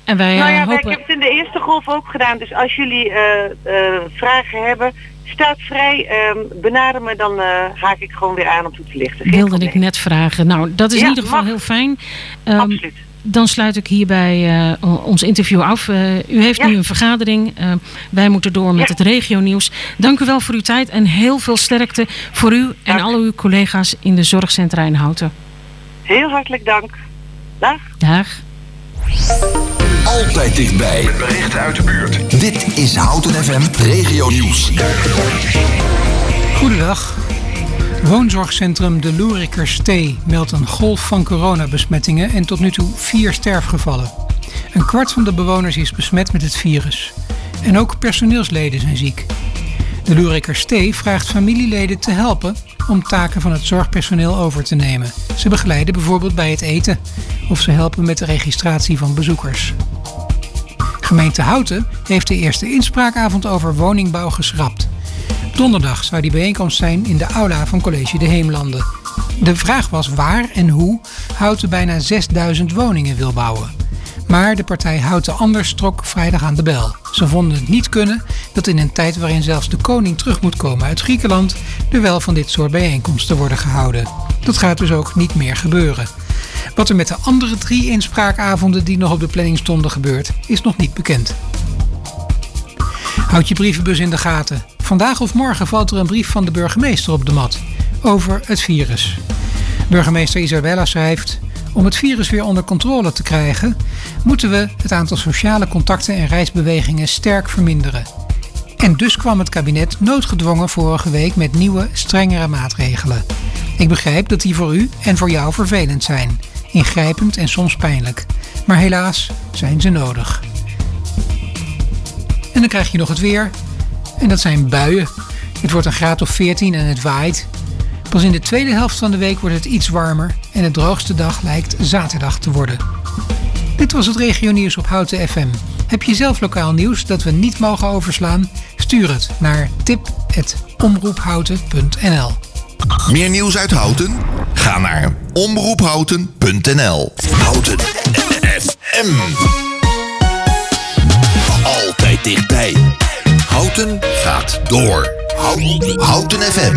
En wij nou eh, ja, ik hopen... heb het in de eerste golf ook gedaan. Dus als jullie eh, eh, vragen hebben, staat vrij. ehm, benader me, dan eh, haak ik gewoon weer aan om toe te lichten. Geen wilde ik net vragen. Nou, dat is Ja, in ieder geval mag. heel fijn. Ehm, Absoluut. dan sluit ik hierbij eh, ons interview af. Eh, u heeft Ja. nu een vergadering. Eh, wij moeten door met Ja. het regionieuws. Dank u wel voor uw tijd en heel veel sterkte voor u en Dank. al uw collega's in de zorgcentra in Houten. Heel hartelijk dank. Dag. Dag. Altijd dichtbij. berichten uit de buurt. Dit is Houten FM Regio Nieuws. Goedendag. Woonzorgcentrum De Loerikerstee meldt een golf van coronabesmettingen en tot nu toe vier sterfgevallen. Een kwart van de bewoners is besmet met het virus. En ook personeelsleden zijn ziek. De Loerikerstee vraagt familieleden te helpen om taken van het zorgpersoneel over te nemen. Ze begeleiden bijvoorbeeld bij het eten of ze helpen met de registratie van bezoekers. Gemeente Houten heeft de eerste inspraakavond over woningbouw geschrapt. Donderdag zou die bijeenkomst zijn in de aula van College de Heemlanden. De vraag was waar en hoe Houten bijna 6000 woningen wil bouwen. Maar de partij Houten Anders trok vrijdag aan de bel. Ze vonden het niet kunnen dat in een tijd waarin zelfs de koning terug moet komen uit Griekenland... er wel van dit soort bijeenkomsten worden gehouden. Dat gaat dus ook niet meer gebeuren. Wat er met de andere drie inspraakavonden die nog op de planning stonden gebeurt, is nog niet bekend. Houd je brievenbus in de gaten. Vandaag of morgen valt er een brief van de burgemeester op de mat over het virus. Burgemeester Isabella schrijft: Om het virus weer onder controle te krijgen, moeten we het aantal sociale contacten en reisbewegingen sterk verminderen. En dus kwam het kabinet noodgedwongen vorige week met nieuwe, strengere maatregelen. Ik begrijp dat die voor u en voor jou vervelend zijn, ingrijpend en soms pijnlijk. Maar helaas zijn ze nodig. En dan krijg je nog het weer. En dat zijn buien. Het wordt een graad of 14 en het waait. Pas in de tweede helft van de week wordt het iets warmer en de droogste dag lijkt zaterdag te worden. Dit was het regionieuws op Houten FM. Heb je zelf lokaal nieuws dat we niet mogen overslaan? Stuur het naar tip.omroephouten.nl Meer nieuws uit Houten? Ga naar omroephouten.nl. Houten FM. Altijd dichtbij. Houten gaat door. Houten FM.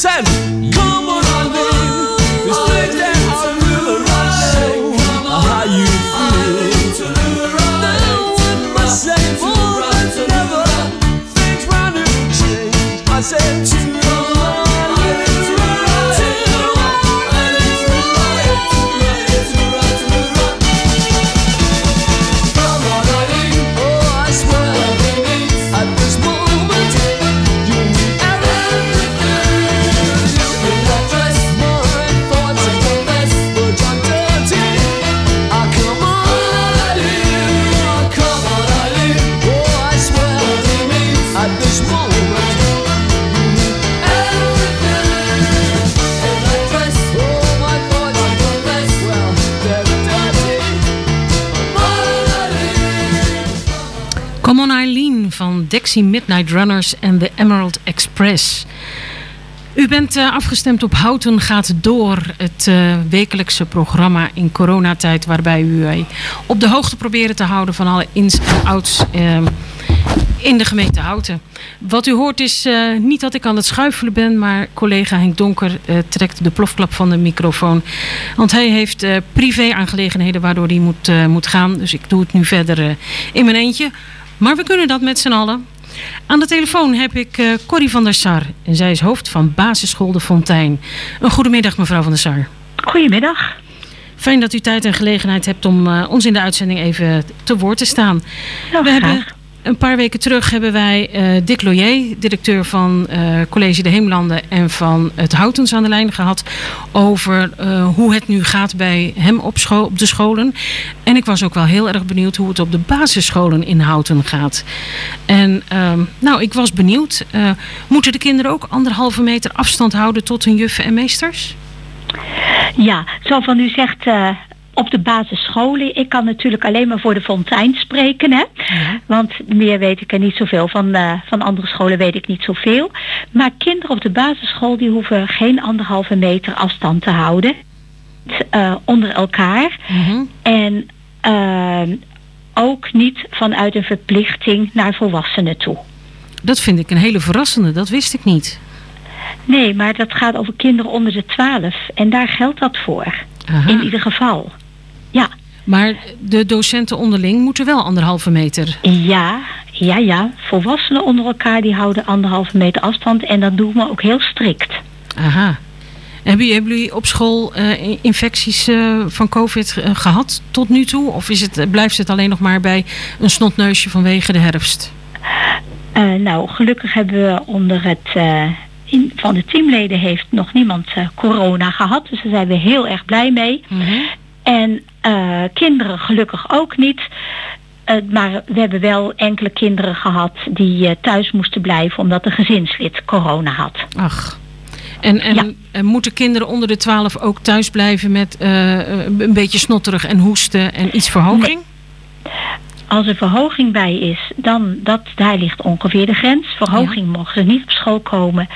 Sam. Dexy Midnight Runners en de Emerald Express. U bent uh, afgestemd op Houten gaat door, het uh, wekelijkse programma in coronatijd waarbij u uh, op de hoogte proberen te houden van alle ins en outs in de gemeente Houten. Wat u hoort is niet dat ik aan het schuifelen ben, maar collega Henk Donker trekt de plofklap van de microfoon. Want hij heeft privé-aangelegenheden waardoor hij moet, moet gaan, dus ik doe het nu verder in mijn eentje. Maar we kunnen dat met z'n allen. Aan de telefoon heb ik uh, Corrie van der Sar. En zij is hoofd van basisschool De Fontein. Een goedemiddag mevrouw van der Sar. Goedemiddag. Fijn dat u tijd en gelegenheid hebt om uh, ons in de uitzending even te woord te staan. Nou, we hebben een paar weken terug hebben wij uh, Dick Loyer, directeur van uh, College de Heemlanden en van het Houtens aan de lijn gehad. Over uh, hoe het nu gaat bij hem op, school, op de scholen. En ik was ook wel heel erg benieuwd hoe het op de basisscholen in Houten gaat. En nou, ik was benieuwd. moeten de kinderen ook anderhalve meter afstand houden tot hun juffen en meesters? Ja, zo van u zegt op de basisscholen. Ik kan natuurlijk alleen maar voor de Fontein spreken. Hè? Ja. Want meer weet ik er niet zoveel. Van, uh, van andere scholen weet ik niet zoveel. Maar kinderen op de basisschool die hoeven geen anderhalve meter afstand te houden. Uh, onder elkaar. Mm -hmm. En uh, ook niet vanuit een verplichting naar volwassenen toe. Dat vind ik een hele verrassende. Dat wist ik niet. Nee, maar dat gaat over kinderen onder de 12. En daar geldt dat voor. Aha. In ieder geval. Maar de docenten onderling moeten wel anderhalve meter. Ja, ja, ja. Volwassenen onder elkaar die houden anderhalve meter afstand. En dat doen we ook heel strikt. Aha. Hebben jullie op school uh, infecties uh, van COVID uh, gehad tot nu toe? Of is het, blijft het alleen nog maar bij een snotneusje vanwege de herfst? nou, gelukkig hebben we onder het in, van de teamleden heeft nog niemand corona gehad. Dus daar zijn we heel erg blij mee. Mm -hmm. En uh, kinderen gelukkig ook niet. Uh, maar we hebben wel enkele kinderen gehad die thuis moesten blijven omdat een gezinslid corona had. Ach. En, en, ja. en moeten kinderen onder de 12 ook thuis blijven met een beetje snotterig en hoesten en iets verhoging? Nee. Als er verhoging bij is, dan dat, daar ligt ongeveer de grens. Verhoging ja. mogen ze niet op school komen.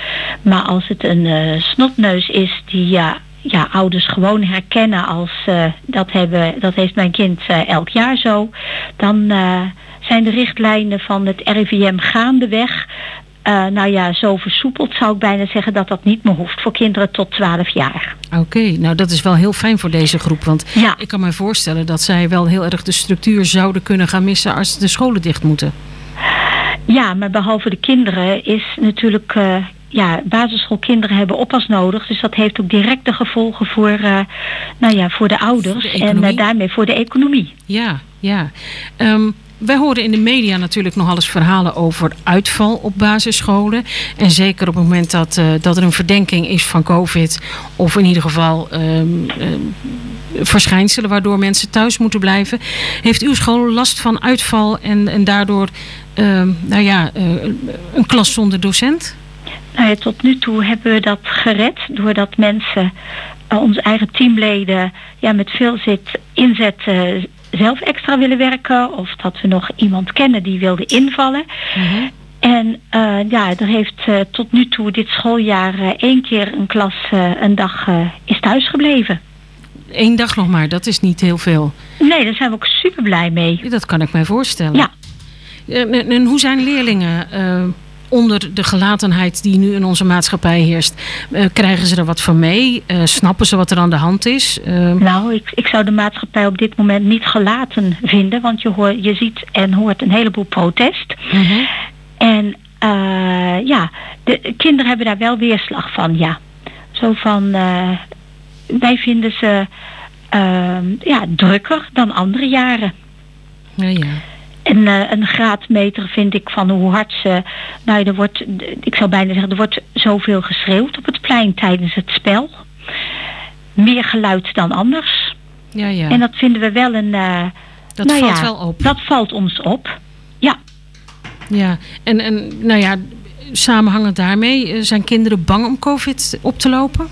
Maar als het een snotneus is die ja, ja, ouders gewoon herkennen als uh, dat, hebben, dat heeft mijn kind uh, elk jaar zo. Dan uh, zijn de richtlijnen van het RIVM gaandeweg. Nou ja, zo versoepeld zou ik bijna zeggen dat dat niet meer hoeft voor kinderen tot 12 jaar. Oké, okay, nou dat is wel heel fijn voor deze groep. Want ja. ik kan me voorstellen dat zij wel heel erg de structuur zouden kunnen gaan missen als de scholen dicht moeten. Ja, maar behalve de kinderen is natuurlijk... Ja, basisschoolkinderen hebben oppas nodig. Dus dat heeft ook directe gevolgen voor, uh, nou ja, voor de ouders. De en uh, daarmee voor de economie. Ja, ja. Um, wij horen in de media natuurlijk nogal eens verhalen over uitval op basisscholen. En zeker op het moment dat, uh, dat er een verdenking is van COVID. Of in ieder geval um, um, verschijnselen waardoor mensen thuis moeten blijven. Heeft uw school last van uitval en, en daardoor um, nou ja, een klas zonder docent? Nou ja, tot nu toe hebben we dat gered doordat mensen, uh, onze eigen teamleden, ja, met veel zit, inzet uh, zelf extra willen werken. Of dat we nog iemand kennen die wilde invallen. -hmm. En uh, ja, er heeft uh, tot nu toe dit schooljaar één keer een klas een dag is thuisgebleven. Eén dag nog maar, dat is niet heel veel. Nee, daar zijn we ook super blij mee. Dat kan ik mij voorstellen. Ja. En, en hoe zijn leerlingen onder de gelatenheid die nu in onze maatschappij heerst. Uh, krijgen ze er wat van mee? Uh, snappen ze wat er aan de hand is? Uh... Nou, ik, ik zou de maatschappij op dit moment niet gelaten vinden. Want je, hoor, je ziet en hoort een heleboel protest. -hmm. En ja, de kinderen hebben daar wel weerslag van, ja. Zo van, wij vinden ze ja, drukker dan andere jaren. Ja, ja. En uh, een graadmeter vind ik van hoe hard ze... Nou, er wordt, ik zou bijna zeggen, er wordt zoveel geschreeuwd op het plein tijdens het spel. Meer geluid dan anders. Ja, ja. En dat vinden we wel een... Uh, dat nou valt ja, wel op. Dat valt ons op, ja. Ja, en, en nou ja, samenhangend daarmee... zijn kinderen bang om covid op te lopen?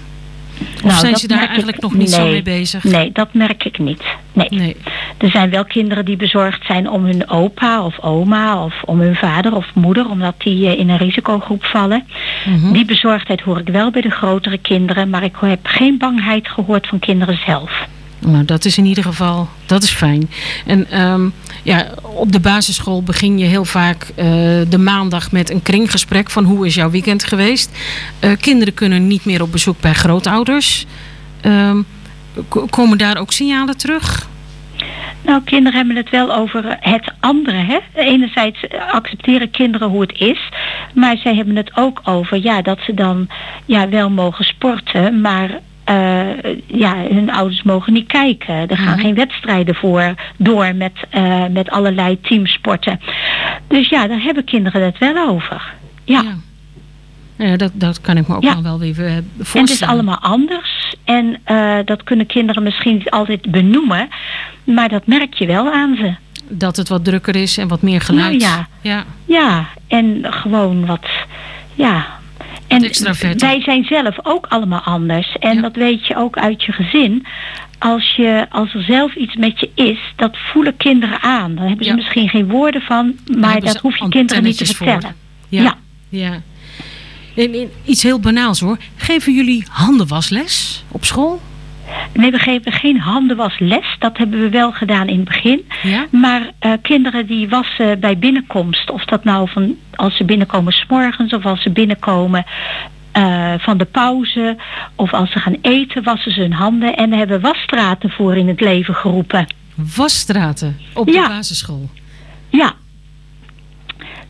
Of Nou, zijn ze daar ik- eigenlijk nog niet zo mee bezig? Nee, dat merk ik niet. Nee. Er zijn wel kinderen die bezorgd zijn om hun opa of oma of om hun vader of moeder, omdat die eh, in een risicogroep vallen. Mhm. Die bezorgdheid hoor ik wel bij de grotere kinderen, maar ik heb geen bangheid gehoord van kinderen zelf. Nou, dat is in ieder geval, dat is fijn. En ehm, ja, op de basisschool begin je heel vaak eh, de maandag met een kringgesprek van hoe is jouw weekend geweest. Eh, kinderen kunnen niet meer op bezoek bij grootouders. Ehm, komen daar ook signalen terug? Nou, kinderen hebben het wel over het andere. Hè? Enerzijds accepteren kinderen hoe het is, maar zij hebben het ook over ja, dat ze dan ja, wel mogen sporten, maar eh, ja, hun ouders mogen niet kijken. Er gaan Mhm. geen wedstrijden voor door met, eh, met allerlei teamsporten. Dus ja, daar hebben kinderen het wel over. Ja. Ja, dat, dat kan ik me ook Ja. wel wel weer eh, En het is voorstellen. allemaal anders. En dat kunnen kinderen misschien niet altijd benoemen. Maar dat merk je wel aan ze. Dat het wat drukker is en wat meer geluid. Nou ja. ja. Ja, en gewoon wat, ja. En extraverter. wij zijn zelf ook allemaal anders. En dat weet je ook uit je gezin. Als, je, als er zelf iets met je is, dat voelen kinderen aan. Dan hebben ze Ja. misschien geen woorden van, Daar maar dat hoef je kinderen niet te vertellen. Ja. Ja. ja. En, en iets heel banaals hoor. Geven jullie handenwasles op school? Nee, we geven geen handenwasles. Dat hebben we wel gedaan in het begin. Ja? Maar eh, kinderen die wassen bij binnenkomst, of dat nou van als ze binnenkomen s'morgens of als ze binnenkomen eh, van de pauze of als ze gaan eten, wassen ze hun handen. En hebben wasstraten voor in het leven geroepen. Wasstraten op Ja. de basisschool? Ja.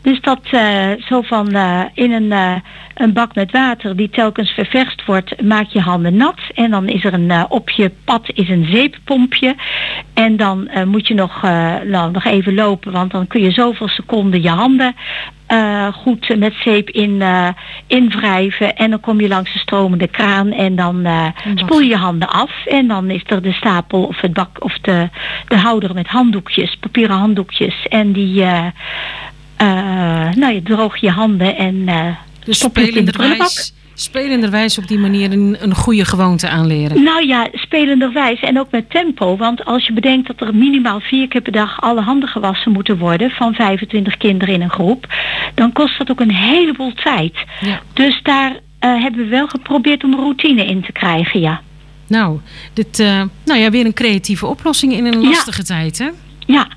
Dus dat eh, zo van eh, in een, eh, een bak met water die telkens ververst wordt, maak je handen nat. En dan is er een op je pad is een zeeppompje. En dan moet je nog, nou, nog even lopen, want dan kun je zoveel seconden je handen goed met zeep in, eh, invrijven. En dan kom je langs de stromende kraan en dan eh, spoel je je handen af. En dan is er de stapel of het bak of de, de houder met handdoekjes, papieren handdoekjes. En die, nou je droog je handen en eh Dus stop het in de prullenbak. spelenderwijs, op die manier een, een goede gewoonte aanleren. Nou ja, spelenderwijs en ook met tempo. Want als je bedenkt dat er minimaal vier keer per dag alle handen gewassen moeten worden van 25 kinderen in een groep, dan kost dat ook een heleboel tijd. Ja. Dus daar eh, hebben we wel geprobeerd om routine in te krijgen, ja. Nou, dit, eh, nou ja, weer een creatieve oplossing in een Ja. lastige tijd, hè? Ja.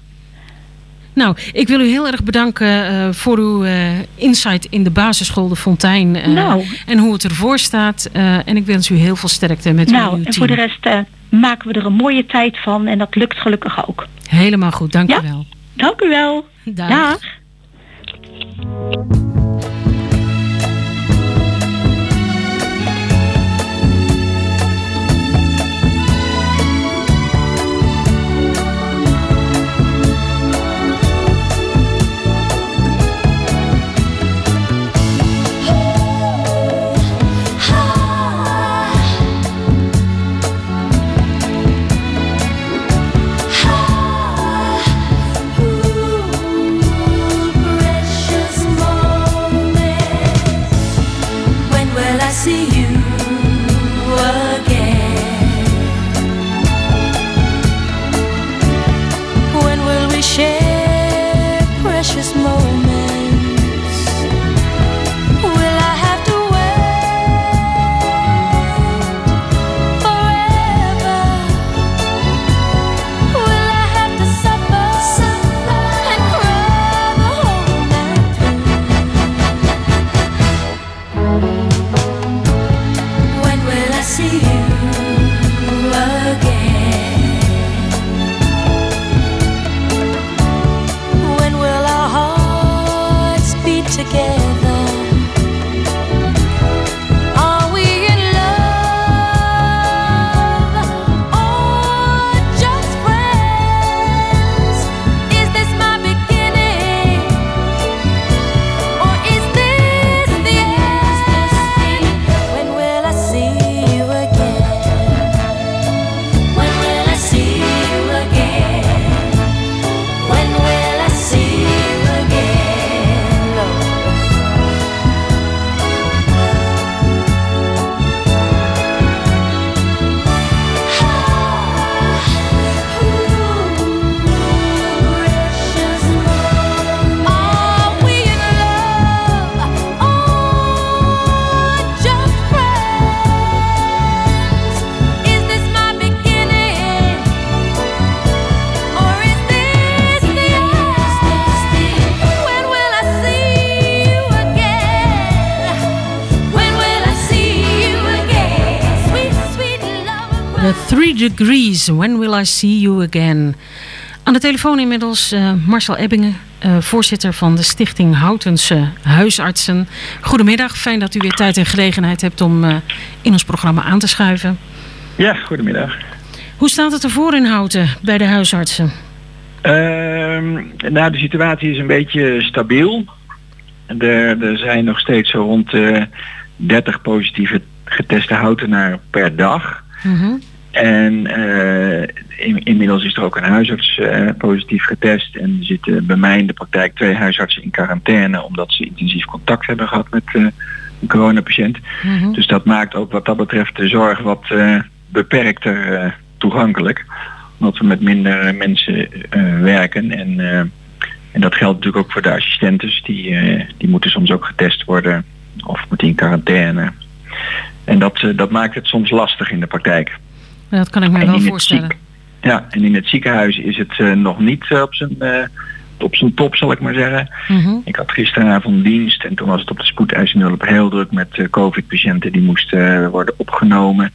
Nou, ik wil u heel erg bedanken eh, voor uw eh, insight in de basisschool De Fontein. eh, Nou. En hoe het ervoor staat. En ik wens u heel veel sterkte met u en nou, uw en team. voor de rest maken we er een mooie tijd van en dat lukt gelukkig ook. Helemaal goed, dank Ja. u wel. Dank u wel. Dag. Dag. Three Degrees, When Will I See You Again? Aan de telefoon inmiddels eh, Marcel Ebbingen, eh, voorzitter van de Stichting Houtense Huisartsen. Goedemiddag, fijn dat u weer tijd en gelegenheid hebt om eh, in ons programma aan te schuiven. Ja, goedemiddag. Hoe staat het ervoor in Houten bij de huisartsen? Ehm, nou, de situatie is een beetje stabiel. Er, er zijn nog steeds zo rond de 30 positieve geteste houtenaren per dag. En eh, in- inmiddels is er ook een huisarts eh, positief getest. En er zitten bij mij in de praktijk twee huisartsen in quarantaine omdat ze intensief contact hebben gehad met eh, een coronapatiënt. Dus dat maakt ook wat dat betreft de zorg wat beperkter toegankelijk. Omdat we met minder mensen werken. En, en dat geldt natuurlijk ook voor de assistentes. Die, die moeten soms ook getest worden of moeten in quarantaine. En dat, dat maakt het soms lastig in de praktijk. Dat kan ik me En wel voorstellen. Ja, en in het ziekenhuis is het eh, nog niet eh, op zijn eh, op zijn top, zal ik maar zeggen. Mhm. Ik had gisteravond dienst en toen was het op de spoedeisende hulp heel druk met covid-patiënten die moesten worden opgenomen.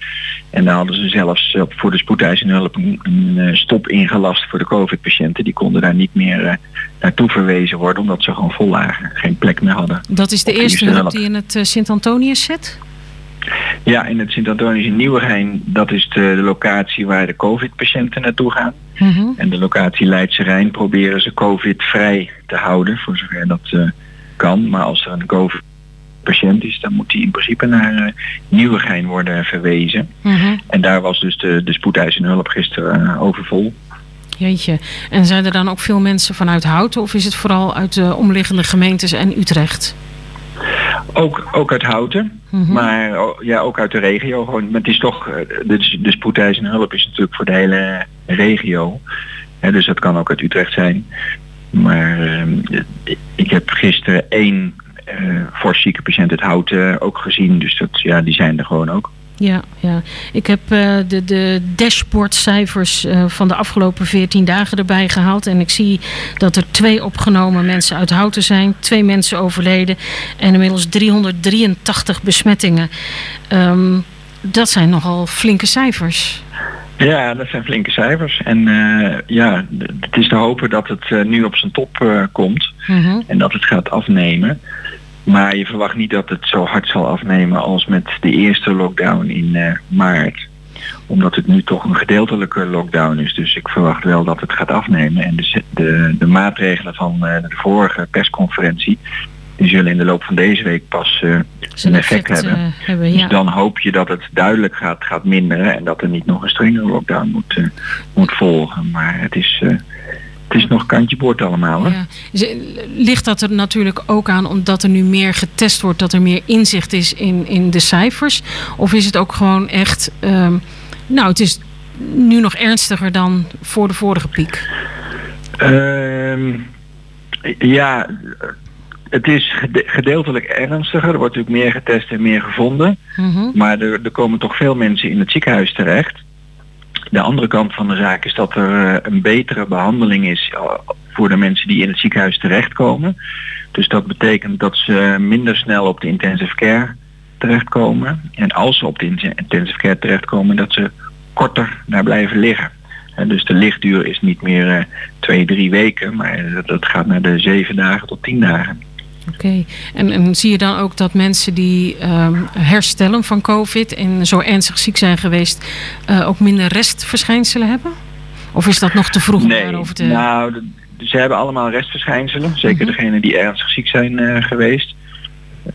En daar hadden ze zelfs voor de spoedeisende hulp een, een, stop ingelast voor de covid-patiënten. Die konden daar niet meer naartoe verwezen worden omdat ze gewoon vol lagen, geen plek meer hadden. Dat is de eerste hulp die in het Sint-Antonius zit? Ja, in het Sint-Antonius in Nieuwegein, dat is de, de locatie waar de covid-patiënten naartoe gaan. Mhm. En de locatie Leidse Rijn proberen ze covid-vrij te houden, voor zover dat eh, kan. Maar als er een covid-patiënt is, dan moet die in principe naar eh, Nieuwegein worden verwezen. Mhm. En daar was dus de, de spoedeisende hulp gisteren eh, overvol. Jeetje. En zijn er dan ook veel mensen vanuit Houten of is het vooral uit de omliggende gemeentes en Utrecht? Ook, ook uit Houten, Mhm. maar oh, ja, ook uit de regio. Gewoon, maar het is toch, eh, de, de spoedeisende hulp is natuurlijk voor de hele regio. Dus dat kan ook uit Utrecht zijn. Maar ehm, ik heb gisteren één eh fors zieke patiënt uit Houten ook gezien. Dus dat, ja, die zijn er gewoon ook. Ja, ja. ik heb eh, de, de dashboardcijfers eh, van de afgelopen 14 dagen erbij gehaald. En ik zie dat er twee opgenomen mensen uit Houten zijn. Twee mensen overleden. En inmiddels 383 besmettingen. Ehm, dat zijn nogal flinke cijfers. Ja, dat zijn flinke cijfers. En eh, ja, het is te hopen dat het nu op zijn top komt. Mhm. en dat het gaat afnemen. Maar je verwacht niet dat het zo hard zal afnemen als met de eerste lockdown in eh, maart. Omdat het nu toch een gedeeltelijke lockdown is. Dus ik verwacht wel dat het gaat afnemen. En de, de, de maatregelen van eh, de vorige persconferentie... die zullen in de loop van deze week pas eh, een effect, hebben. Dus dan hoop je dat het duidelijk gaat, gaat minderen... en dat er niet nog een strengere lockdown moet, moet volgen. Maar het is, eh, het is nog kantje boord allemaal. Hè? Ja. Ligt dat er natuurlijk ook aan omdat er nu meer getest wordt, dat er meer inzicht is in, in de cijfers? Of is het ook gewoon echt, ehm, nou het is nu nog ernstiger dan voor de vorige piek? Ehm, ja, het is gede- gedeeltelijk ernstiger. Er wordt natuurlijk meer getest en meer gevonden. Mhm. Maar er, er komen toch veel mensen in het ziekenhuis terecht. De andere kant van de zaak is dat er eh, een betere behandeling is eh, voor de mensen die in het ziekenhuis terechtkomen. Dus dat betekent dat ze minder snel op de intensive care terechtkomen. En als ze op de in- intensive care terechtkomen, dat ze korter daar blijven liggen. En dus de lichtduur is niet meer eh, twee, drie weken, maar dat gaat naar de zeven dagen tot tien dagen. Oké. En, en zie je dan ook dat mensen die ehm, herstellen van COVID en zo ernstig ziek zijn geweest, eh, ook minder restverschijnselen hebben? Of is dat nog te vroeg om daarover te... Nou, de- ze hebben allemaal restverschijnselen. Zeker degenen die ernstig ziek zijn eh, geweest.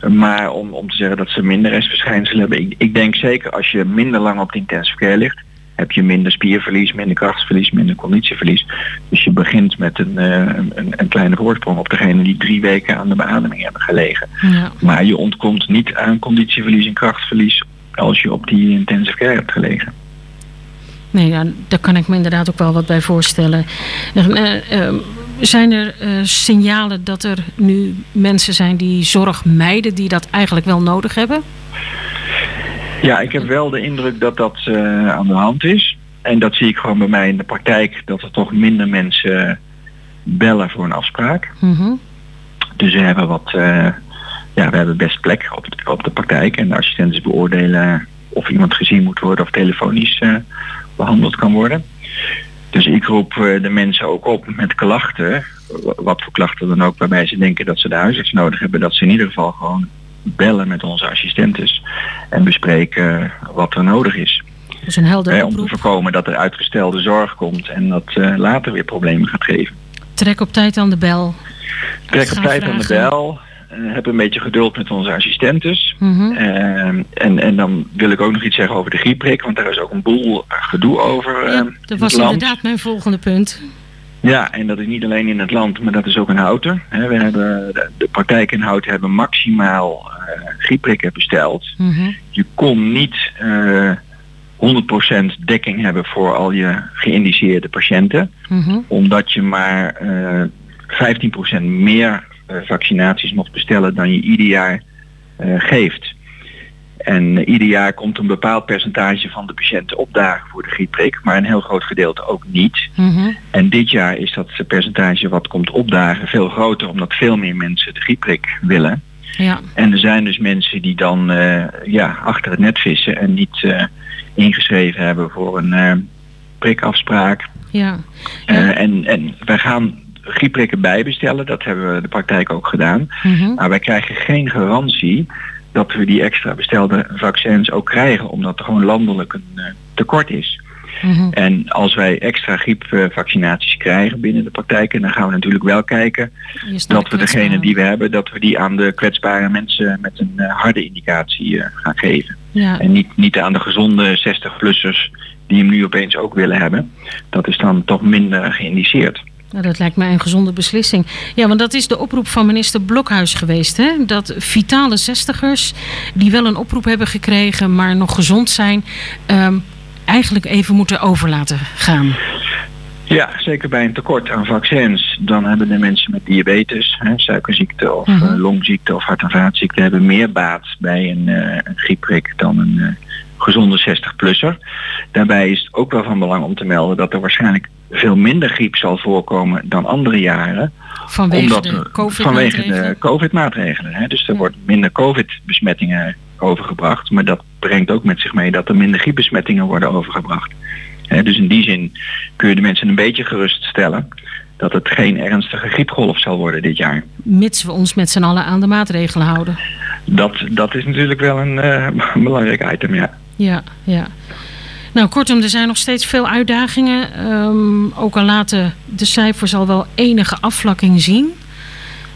Maar om, om te zeggen dat ze minder restverschijnselen hebben. Ik, ik denk zeker als je minder lang op de intensive care ligt. Heb je minder spierverlies, minder krachtsverlies, minder conditieverlies. Dus je begint met een, eh, een, een- een kleine voorsprong op degene die drie weken aan de beademing hebben gelegen. Ja. Maar je ontkomt niet aan conditieverlies en krachtverlies als je op die intensive care hebt gelegen. Nee, ja, daar kan ik me inderdaad ook wel wat bij voorstellen. Eh, eh, zijn er eh, signalen dat er nu mensen zijn die zorg mijden, die dat eigenlijk wel nodig hebben? Ja, ik heb wel de indruk dat dat eh, aan de hand is. En dat zie ik gewoon bij mij in de praktijk, dat er toch minder mensen bellen voor een afspraak. Mhm. Dus we hebben wat, eh, ja, we hebben best plek op de, op de praktijk en de assistenten beoordelen of iemand gezien moet worden of telefonisch eh, behandeld kan worden. Dus ik roep de mensen ook op met klachten, wa- wat voor klachten dan ook, waarbij ze denken dat ze de huisarts nodig hebben, dat ze in ieder geval gewoon bellen met onze assistentes en bespreken wat er nodig is. Is een helder Hè, om te voorkomen dat er uitgestelde zorg komt en dat eh, later weer problemen gaat geven. Trek op tijd aan de bel. Trek op tijd aan de bel. eh, heb een beetje geduld met onze assistentes. Mhm. Eh, en, en dan wil ik ook nog iets zeggen over de griepprik, want daar is ook een boel gedoe over. eh, in Dat was inderdaad mijn volgende punt. Ja, en dat is niet alleen in het land, maar dat is ook in Houten. We hebben, de, praktijk in Houten hebben maximaal eh griepprikken besteld. Mhm. Je kon niet eh 100% dekking hebben voor al je geïndiceerde patiënten Mhm. omdat je maar eh 15% meer eh, vaccinaties mocht bestellen dan je ieder jaar eh, geeft. En ieder jaar komt een bepaald percentage van de patiënten opdagen voor de griepprik, maar een heel groot gedeelte ook niet. Mhm. En dit jaar is dat percentage wat komt opdagen veel groter, omdat veel meer mensen de griepprik willen. Ja. En er zijn dus mensen die dan eh, ja, achter het net vissen en niet eh, ingeschreven hebben voor een eh, prikafspraak. Ja. Eh, en, en wij gaan griepprikken bijbestellen, dat hebben we de praktijk ook gedaan. Mhm. Maar wij krijgen geen garantie dat we die extra bestelde vaccins ook krijgen, omdat er gewoon landelijk een eh, tekort is. Mhm. En als wij extra griepvaccinaties krijgen binnen de praktijken, dan gaan we natuurlijk wel kijken dat we degene die we hebben, dat we die aan de kwetsbare mensen met een eh, harde indicatie eh, gaan geven. Ja. En niet, niet aan de gezonde 60-plussers die hem nu opeens ook willen hebben. Dat is dan toch minder geïndiceerd. Nou, dat lijkt mij een gezonde beslissing. Ja, want dat is de oproep van minister Blokhuis geweest. Hè? Dat vitale zestigers, die wel een oproep hebben gekregen, maar nog gezond zijn, ehm, eigenlijk even moeten over laten gaan. Ja, zeker bij een tekort aan vaccins. Dan hebben de mensen met diabetes, hè, suikerziekte of Mhm. eh, longziekte of hart- en vaatziekte hebben meer baat bij een, eh, een griepprik dan een eh, gezonde 60-plusser. Daarbij is het ook wel van belang om te melden dat er waarschijnlijk veel minder griep zal voorkomen dan andere jaren. Vanwege omdat de COVID-maatregelen. vanwege de COVID-maatregelen. Hè. Dus er wordt minder COVID-besmettingen overgebracht. Maar dat brengt ook met zich mee dat er minder griepbesmettingen worden overgebracht. Hè, dus in die zin kun je de mensen een beetje geruststellen dat het geen ernstige griepgolf zal worden dit jaar. Mits we ons met z'n allen aan de maatregelen houden. Dat, dat is natuurlijk wel een eh, belangrijk item, ja. Ja, ja. Nou, kortom, er zijn nog steeds veel uitdagingen. Ehm, ook al laten de cijfers al wel enige afvlakking zien.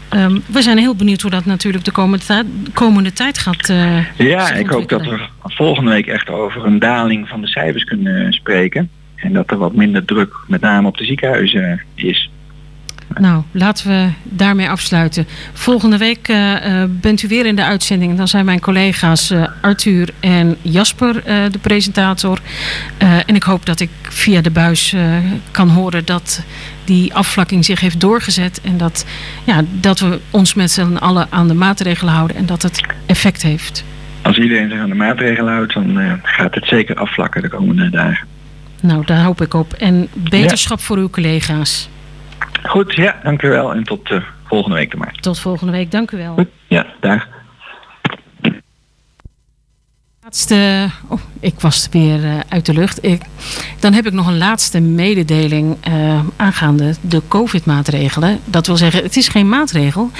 Ehm, we zijn heel benieuwd hoe dat natuurlijk de komende, tijd- komende tijd gaat. eh, Ja, ik hoop dat we volgende week echt over een daling van de cijfers kunnen spreken. En dat er wat minder druk met name op de ziekenhuizen is. Nou, laten we daarmee afsluiten. Volgende week eh, eh, bent u weer in de uitzending. Dan zijn mijn collega's eh, Arthur en Jasper de presentator. En ik hoop dat ik via de buis kan horen dat die afvlakking zich heeft doorgezet. En dat, ja, dat we ons met z'n allen aan de maatregelen houden en dat het effect heeft. Als iedereen zich aan de maatregelen houdt, dan gaat het zeker afvlakken de komende dagen. Nou, daar hoop ik op. En beterschap voor uw collega's. Goed, ja, dank u wel en tot eh, volgende week dan maar. Tot volgende week. Dank u wel. Ja, dag. Laatste, oh, ik was weer eh, uit de lucht. Ik, dan heb ik nog een laatste mededeling eh, aangaande de COVID-maatregelen. Dat wil zeggen, het is geen maatregel.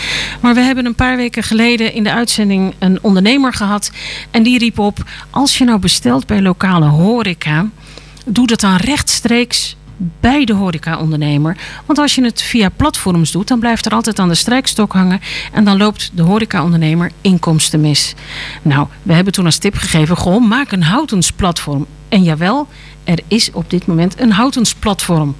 Maar we hebben een paar weken geleden in de uitzending een ondernemer gehad. En die riep op, als je nou bestelt bij lokale horeca... doe dat dan rechtstreeks bij de horeca-ondernemer. Want als je het via platforms doet, dan blijft er altijd aan de strijkstok hangen. En dan loopt de horeca-ondernemer inkomsten mis. Nou, we hebben toen als tip gegeven, goh, maak een houtensplatform. En jawel, er is op dit moment een houtensplatform.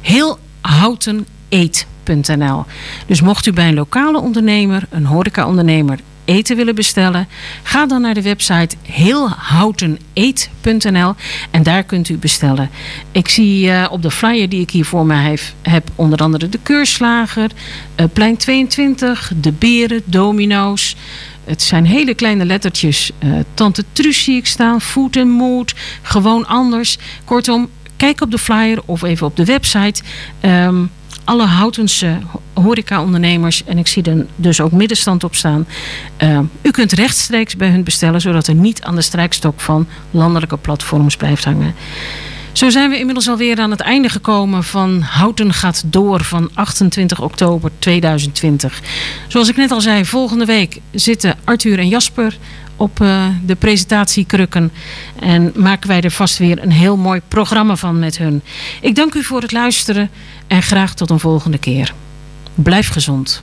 Heel houteneet.nl. Dus mocht u bij een lokale ondernemer, een horeca-ondernemer eten willen bestellen, ga dan naar de website heelhouteneet.nl en daar kunt u bestellen. Ik zie eh, op de flyer die ik hier voor mij heb, heb onder andere de Keurslager, eh, Plein 22, de Beren, Domino's. Het zijn hele kleine lettertjes. eh, Tante Truus zie ik staan, Food and Mood, gewoon anders. Kortom, kijk op de flyer of even op de website. Ehm, alle Houtense horecaondernemers en ik zie er dus ook middenstand op staan. Eh, u kunt rechtstreeks bij hun bestellen, zodat er niet aan de strijkstok van landelijke platforms blijft hangen. Zo zijn we inmiddels alweer aan het einde gekomen van Houten gaat door van 28 oktober 2020. Zoals ik net al zei, volgende week zitten Arthur en Jasper op eh, de presentatiekrukken. En maken wij er vast weer een heel mooi programma van met hun. Ik dank u voor het luisteren en graag tot een volgende keer. Blijf gezond.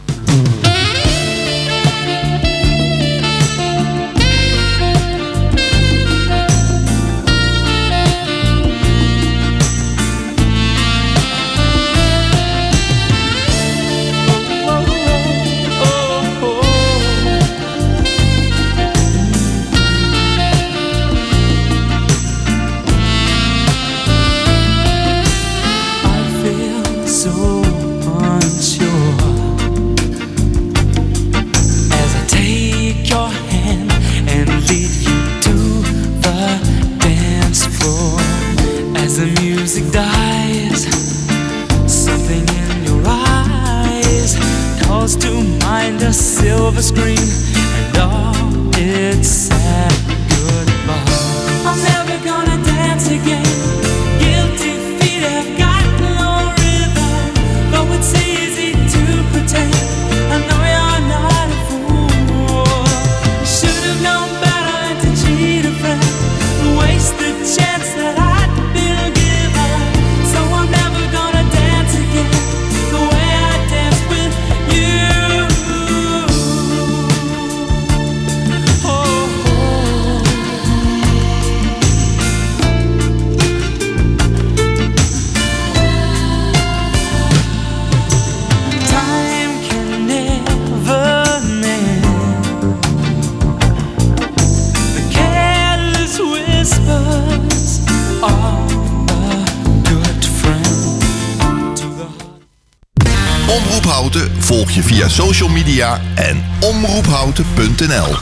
Via social media en omroephouten.nl.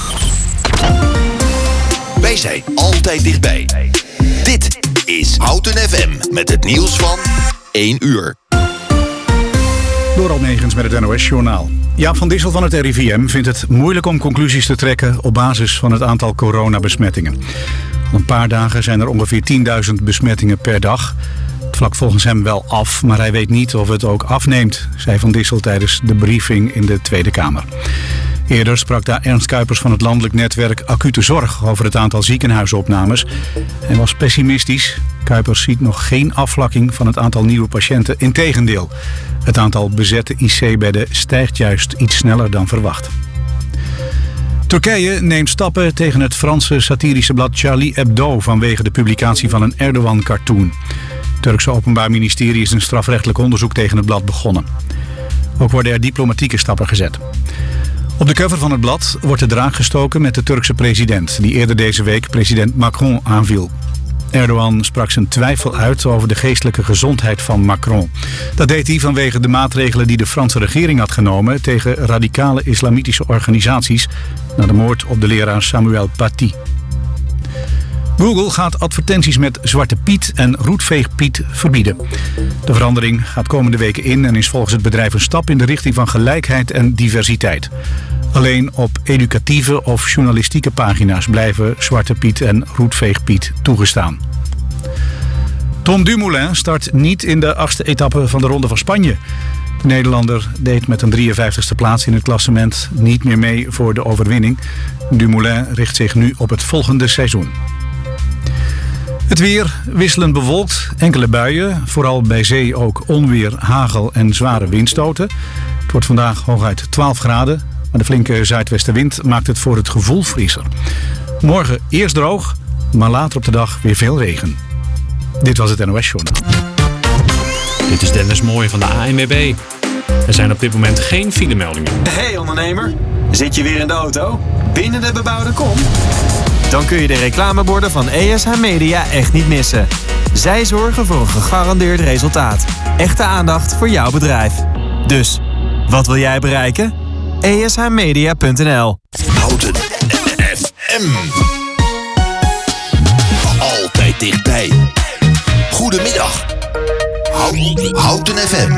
Wij zijn altijd dichtbij. Dit is Houten FM met het nieuws van 1 uur. Door Almegens met het NOS-journaal. Jaap van Dissel van het RIVM vindt het moeilijk om conclusies te trekken op basis van het aantal coronabesmettingen. Al een paar dagen zijn er ongeveer 10.000 besmettingen per dag. Vlak volgens hem wel af, maar hij weet niet of het ook afneemt, zei Van Dissel tijdens de briefing in de Tweede Kamer. Eerder sprak daar Ernst Kuipers van het landelijk netwerk Acute Zorg over het aantal ziekenhuisopnames. Hij was pessimistisch. Kuipers ziet nog geen afvlakking van het aantal nieuwe patiënten. Integendeel, het aantal bezette IC-bedden stijgt juist iets sneller dan verwacht. Turkije neemt stappen tegen het Franse satirische blad Charlie Hebdo vanwege de publicatie van een Erdogan-cartoon. Turkse Openbaar Ministerie is een strafrechtelijk onderzoek tegen het blad begonnen. Ook worden er diplomatieke stappen gezet. Op de cover van het blad wordt de draak gestoken met de Turkse president... die eerder deze week president Macron aanviel. Erdogan sprak zijn twijfel uit over de geestelijke gezondheid van Macron. Dat deed hij vanwege de maatregelen die de Franse regering had genomen... tegen radicale islamitische organisaties... na de moord op de leraar Samuel Paty. Google gaat advertenties met Zwarte Piet en Roetveegpiet verbieden. De verandering gaat komende weken in en is volgens het bedrijf een stap in de richting van gelijkheid en diversiteit. Alleen op educatieve of journalistieke pagina's blijven Zwarte Piet en Roetveegpiet toegestaan. Tom Dumoulin start niet in de achtste etappe van de Ronde van Spanje. De Nederlander deed met een 53ste plaats in het klassement niet meer mee voor de overwinning. Dumoulin richt zich nu op het volgende seizoen. Het weer wisselend bewolkt, enkele buien, vooral bij zee ook onweer, hagel en zware windstoten. Het wordt vandaag hooguit 12 graden, maar de flinke zuidwestenwind maakt het voor het gevoel frisser. Morgen eerst droog, maar later op de dag weer veel regen. Dit was het NOS Journaal. Dit is Dennis Mooij van de ANWB. Er zijn op dit moment geen filemeldingen. Hey ondernemer, zit je weer in de auto? Binnen de bebouwde kom? Dan kun je de reclameborden van ESH Media echt niet missen. Zij zorgen voor een gegarandeerd resultaat. Echte aandacht voor jouw bedrijf. Dus, wat wil jij bereiken? ESHmedia.nl Houten FM. Altijd dichtbij. Goedemiddag. Houten FM.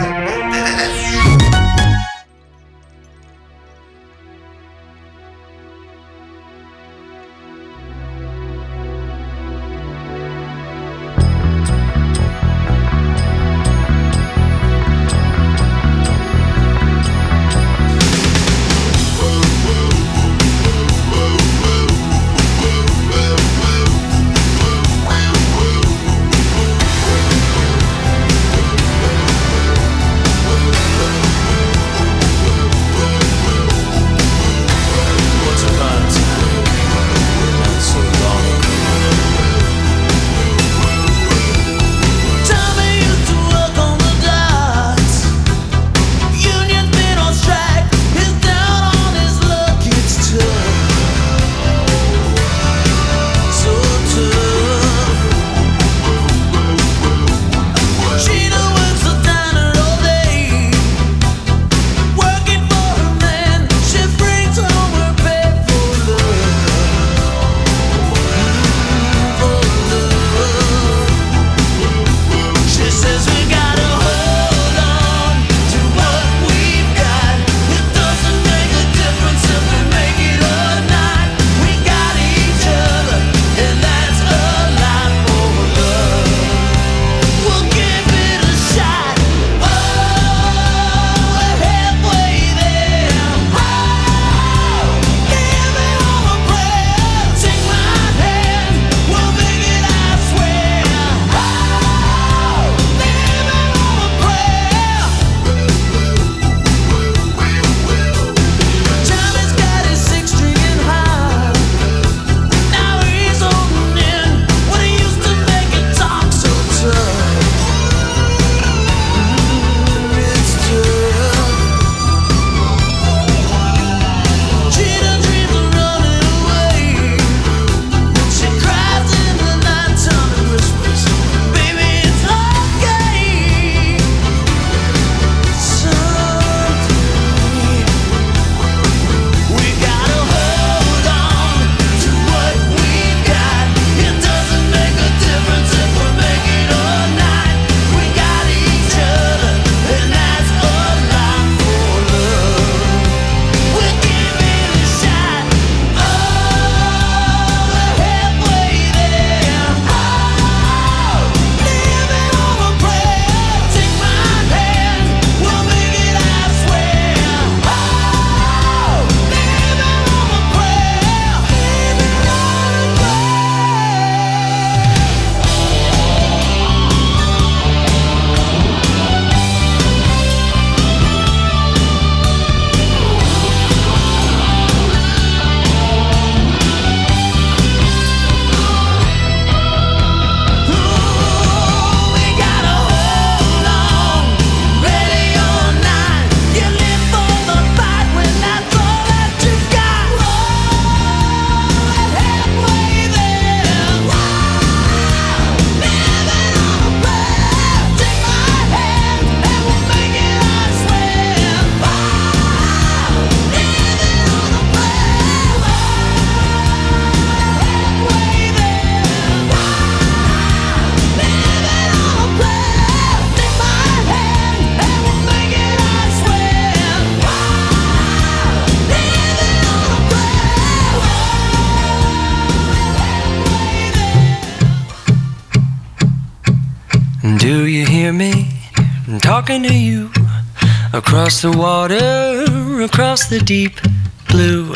Across the water, across the deep blue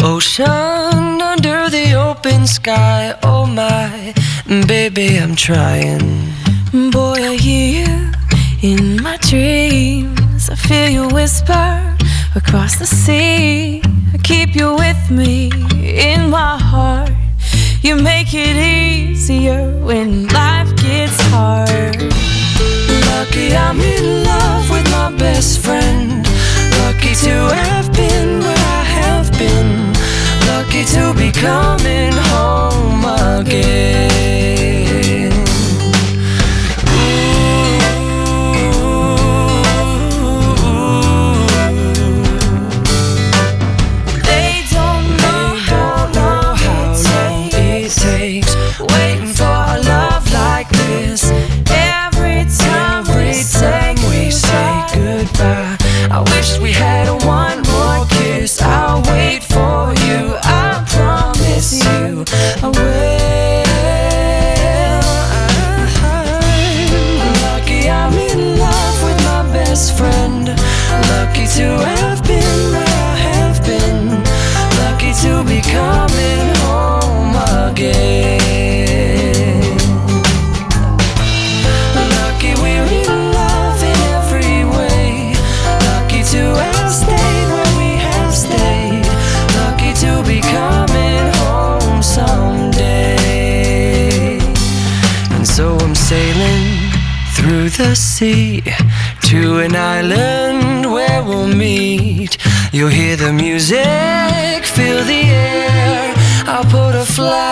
ocean, under the open sky. Oh my, baby, I'm trying. Boy, I hear you in my dreams. I feel you whisper across the sea. I keep you with me in my heart. You make it easier when life gets hard. Lucky I'm in love with my best friend. lucky to be coming home again. the sea to an island where we'll meet. You'll hear the music, feel the air. I'll put a flag.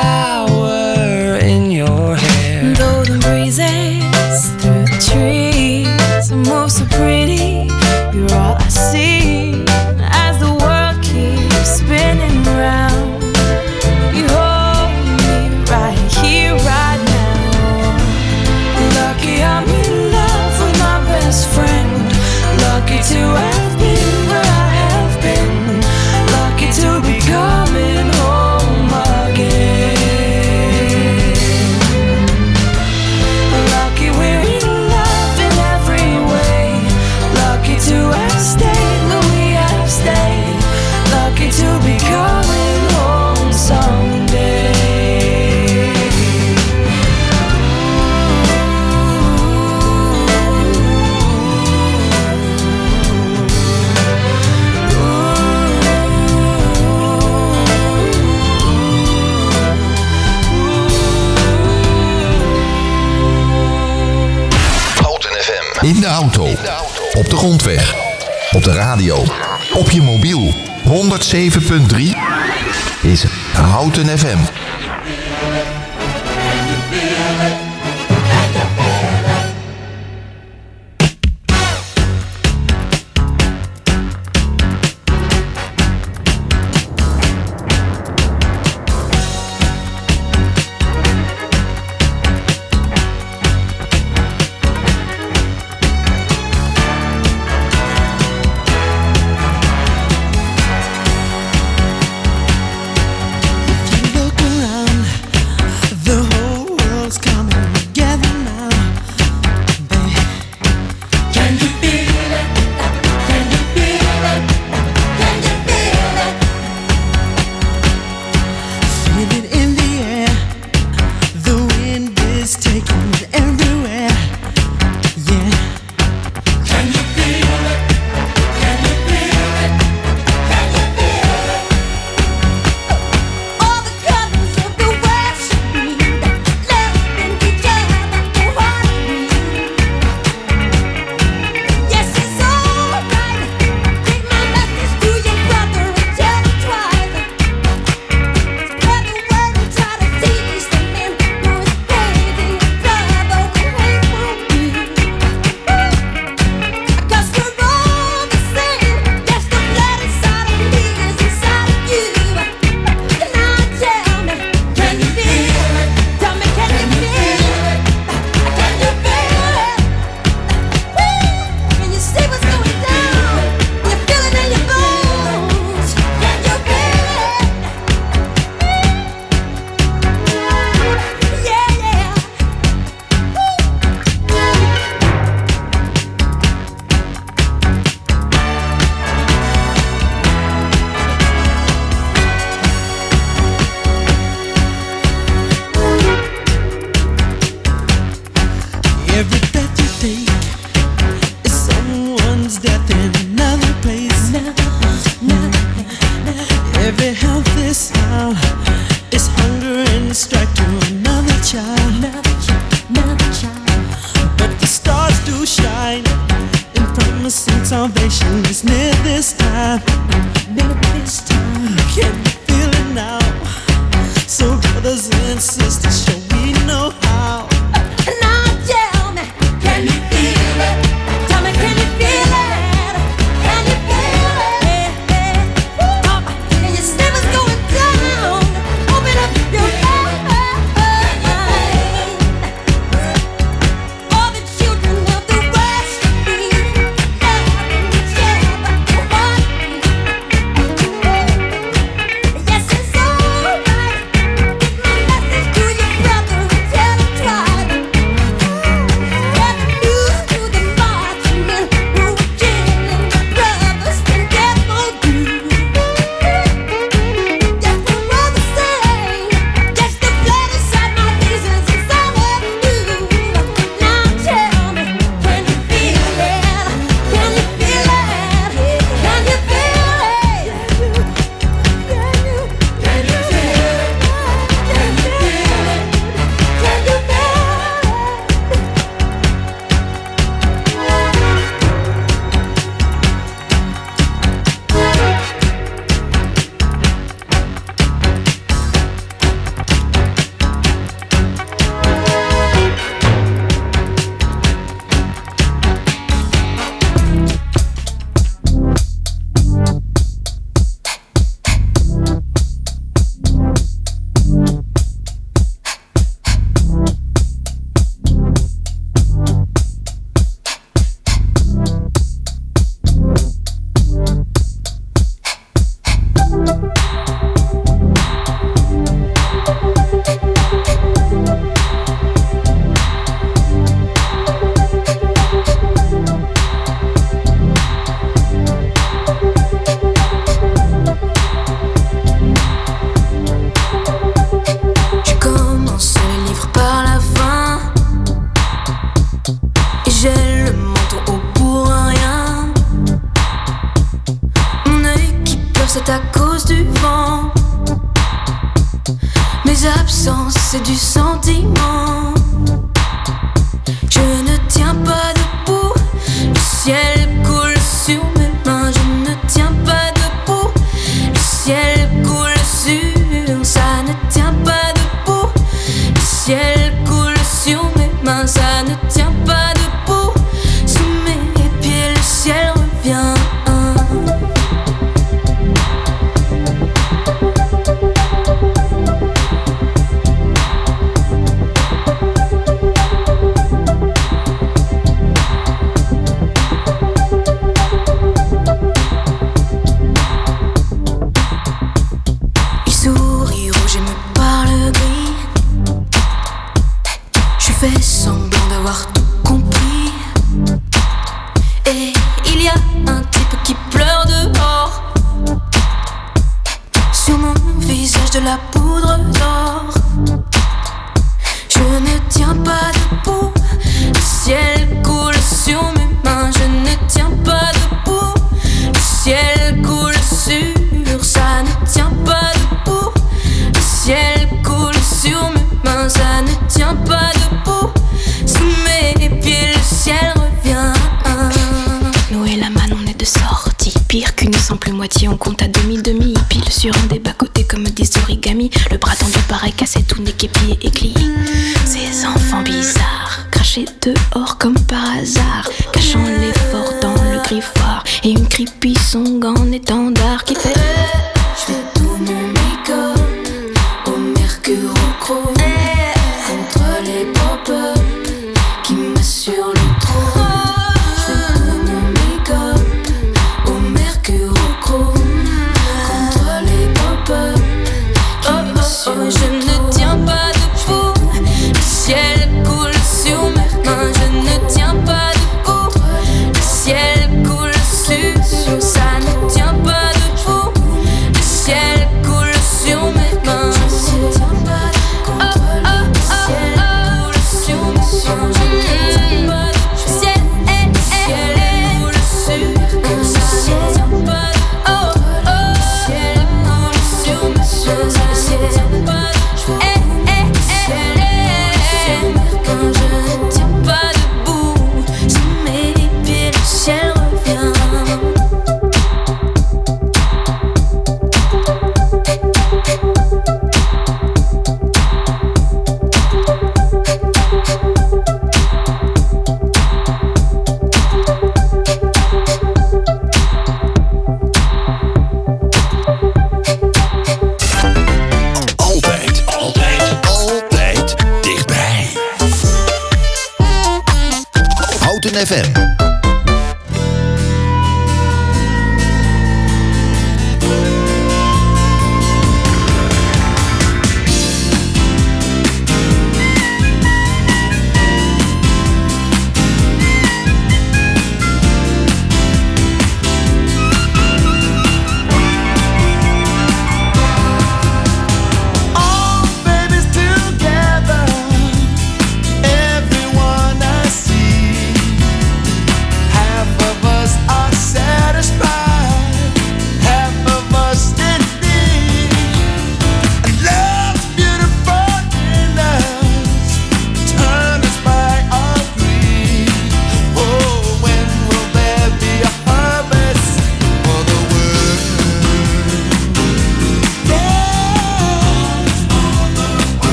.3 is Houten FM.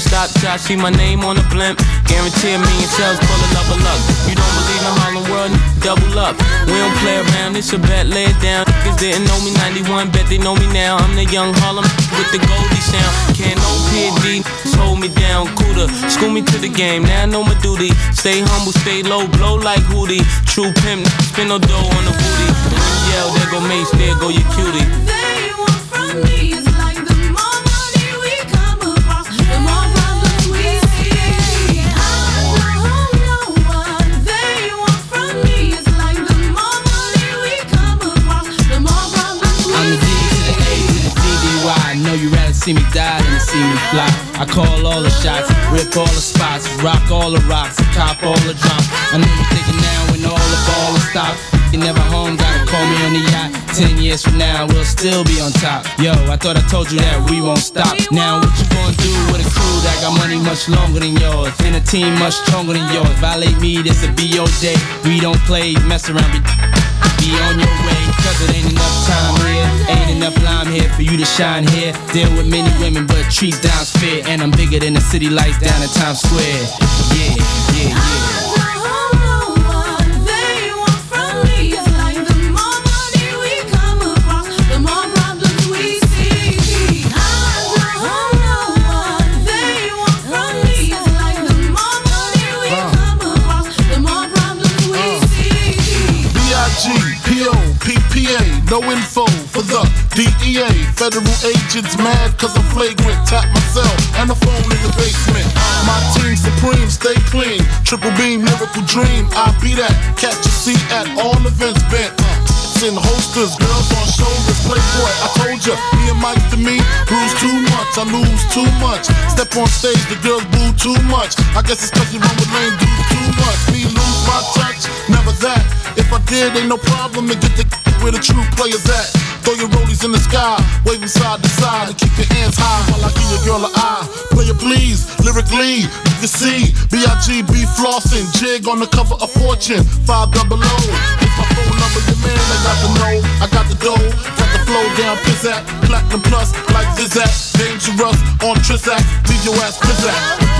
Can't stop I see my name on the blimp. Guarantee a million sales full of love of luck. You don't believe in Harlem World? Double up. We don't play around, it's a bet, lay it down. Niggas didn't know me 91, bet they know me now. I'm the young Harlem with the Goldie sound. Can't no PD hold me down, cooler. School me to the game, now I know my duty. Stay humble, stay low, blow like Hootie. True pimp, spin no dough on the booty. And yell, there go Mace, there go your cutie. I'm than to see me fly. I call all the shots, rip all the spots, rock all the rocks, cop all the drops. I know you're thinking now when all the ball is stopped. You never home, gotta call me on the yacht. Ten years from now, we'll still be on top. Yo, I thought I told you that we won't stop. Now what you gonna do with a crew that got money much longer than yours? And a team much stronger than yours. Violate me, this a be your day. We don't play, mess around, be, be on your way. Cause it ain't enough time here. Ain't enough lime here for you to shine here. Deal with many women, but treat down's fair. And I'm bigger than the city lights down in Times Square. Yeah, yeah, yeah. Federal agents mad cause I'm flagrant. Tap myself and the phone in the basement. My team supreme, stay clean. Triple beam, lyrical dream. I be that. Catch a seat at all events bent. Uh, in holsters, girls on shoulders, playboy. I told ya, me and Mike to me, bruise too much, I lose too much. Step on stage, the girls boo too much. I guess it's cause you run with lame dudes too much. Me lose my touch, never that. If I did, ain't no problem to get the where the true players at. Throw your rollies in the sky, them side to side, and keep your hands high while I give your girl an eye. Player please, lyrically, you can see B.I.G.B. flossing, jig on the cover of Fortune, five double O. If my phone number, your man, I got the know, I got the dough, got the flow down, pizzat, platinum plus, like Zizak, dangerous on Trizak, leave your ass pizzat.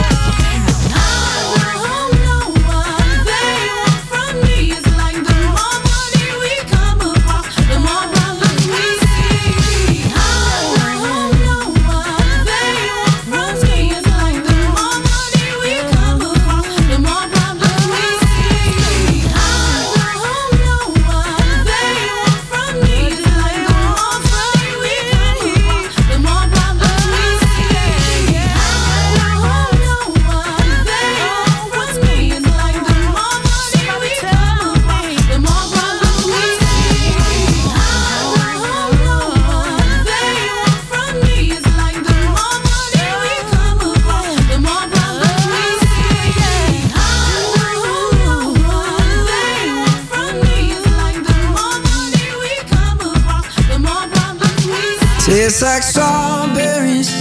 Tastes like strawberries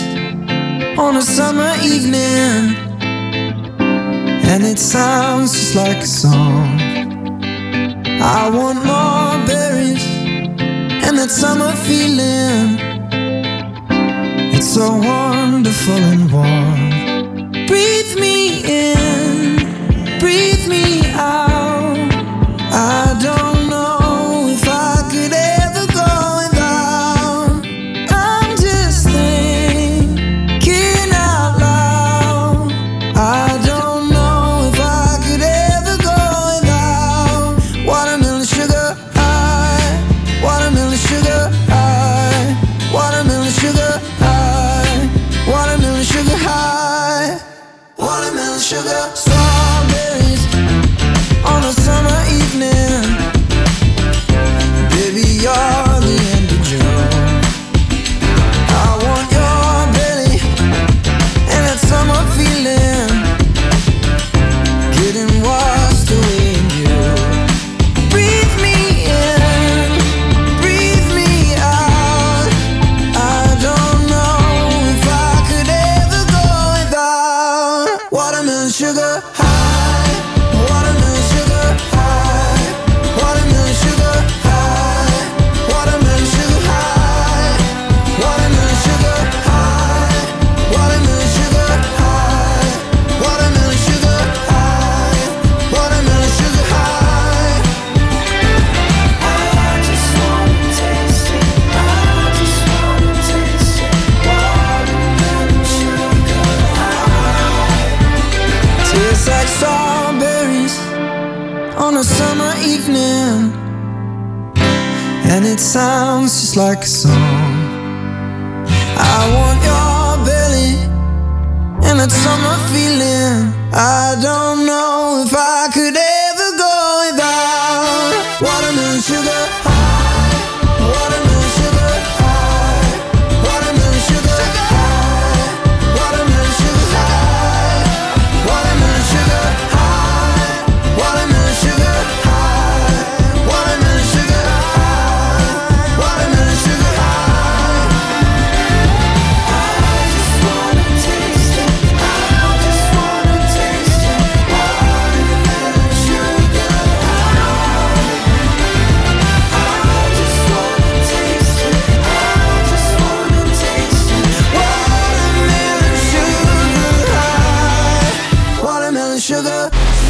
on a summer evening, and it sounds just like a song. I want more berries and that summer feeling. It's so wonderful and warm. Breathe me in, breathe me out. I don't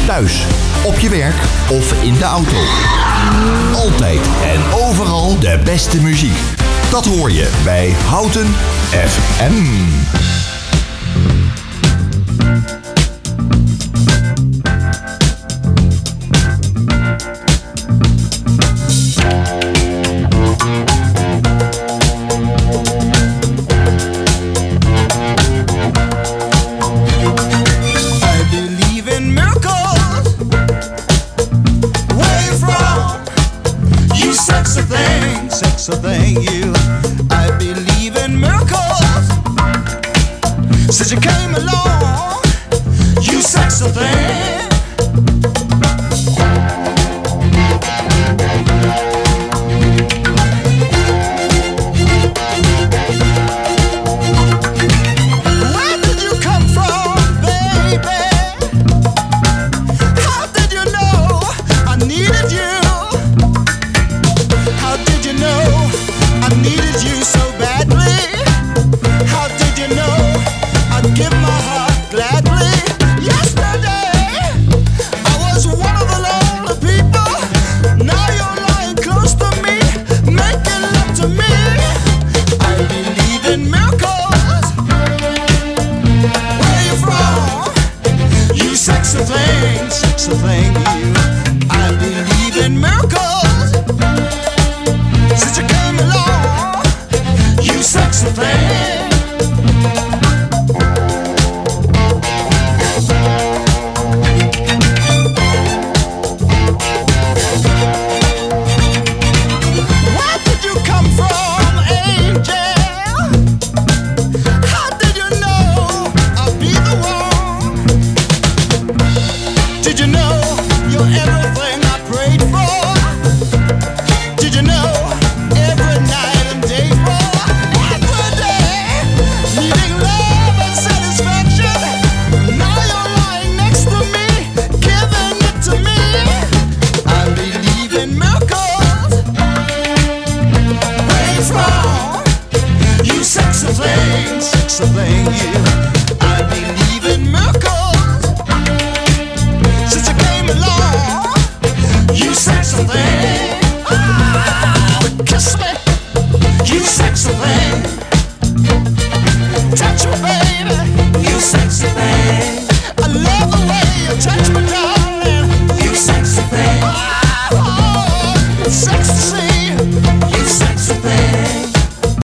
Thuis, op je werk of in de auto. Altijd en overal de beste muziek. Dat hoor je bij Houten FM.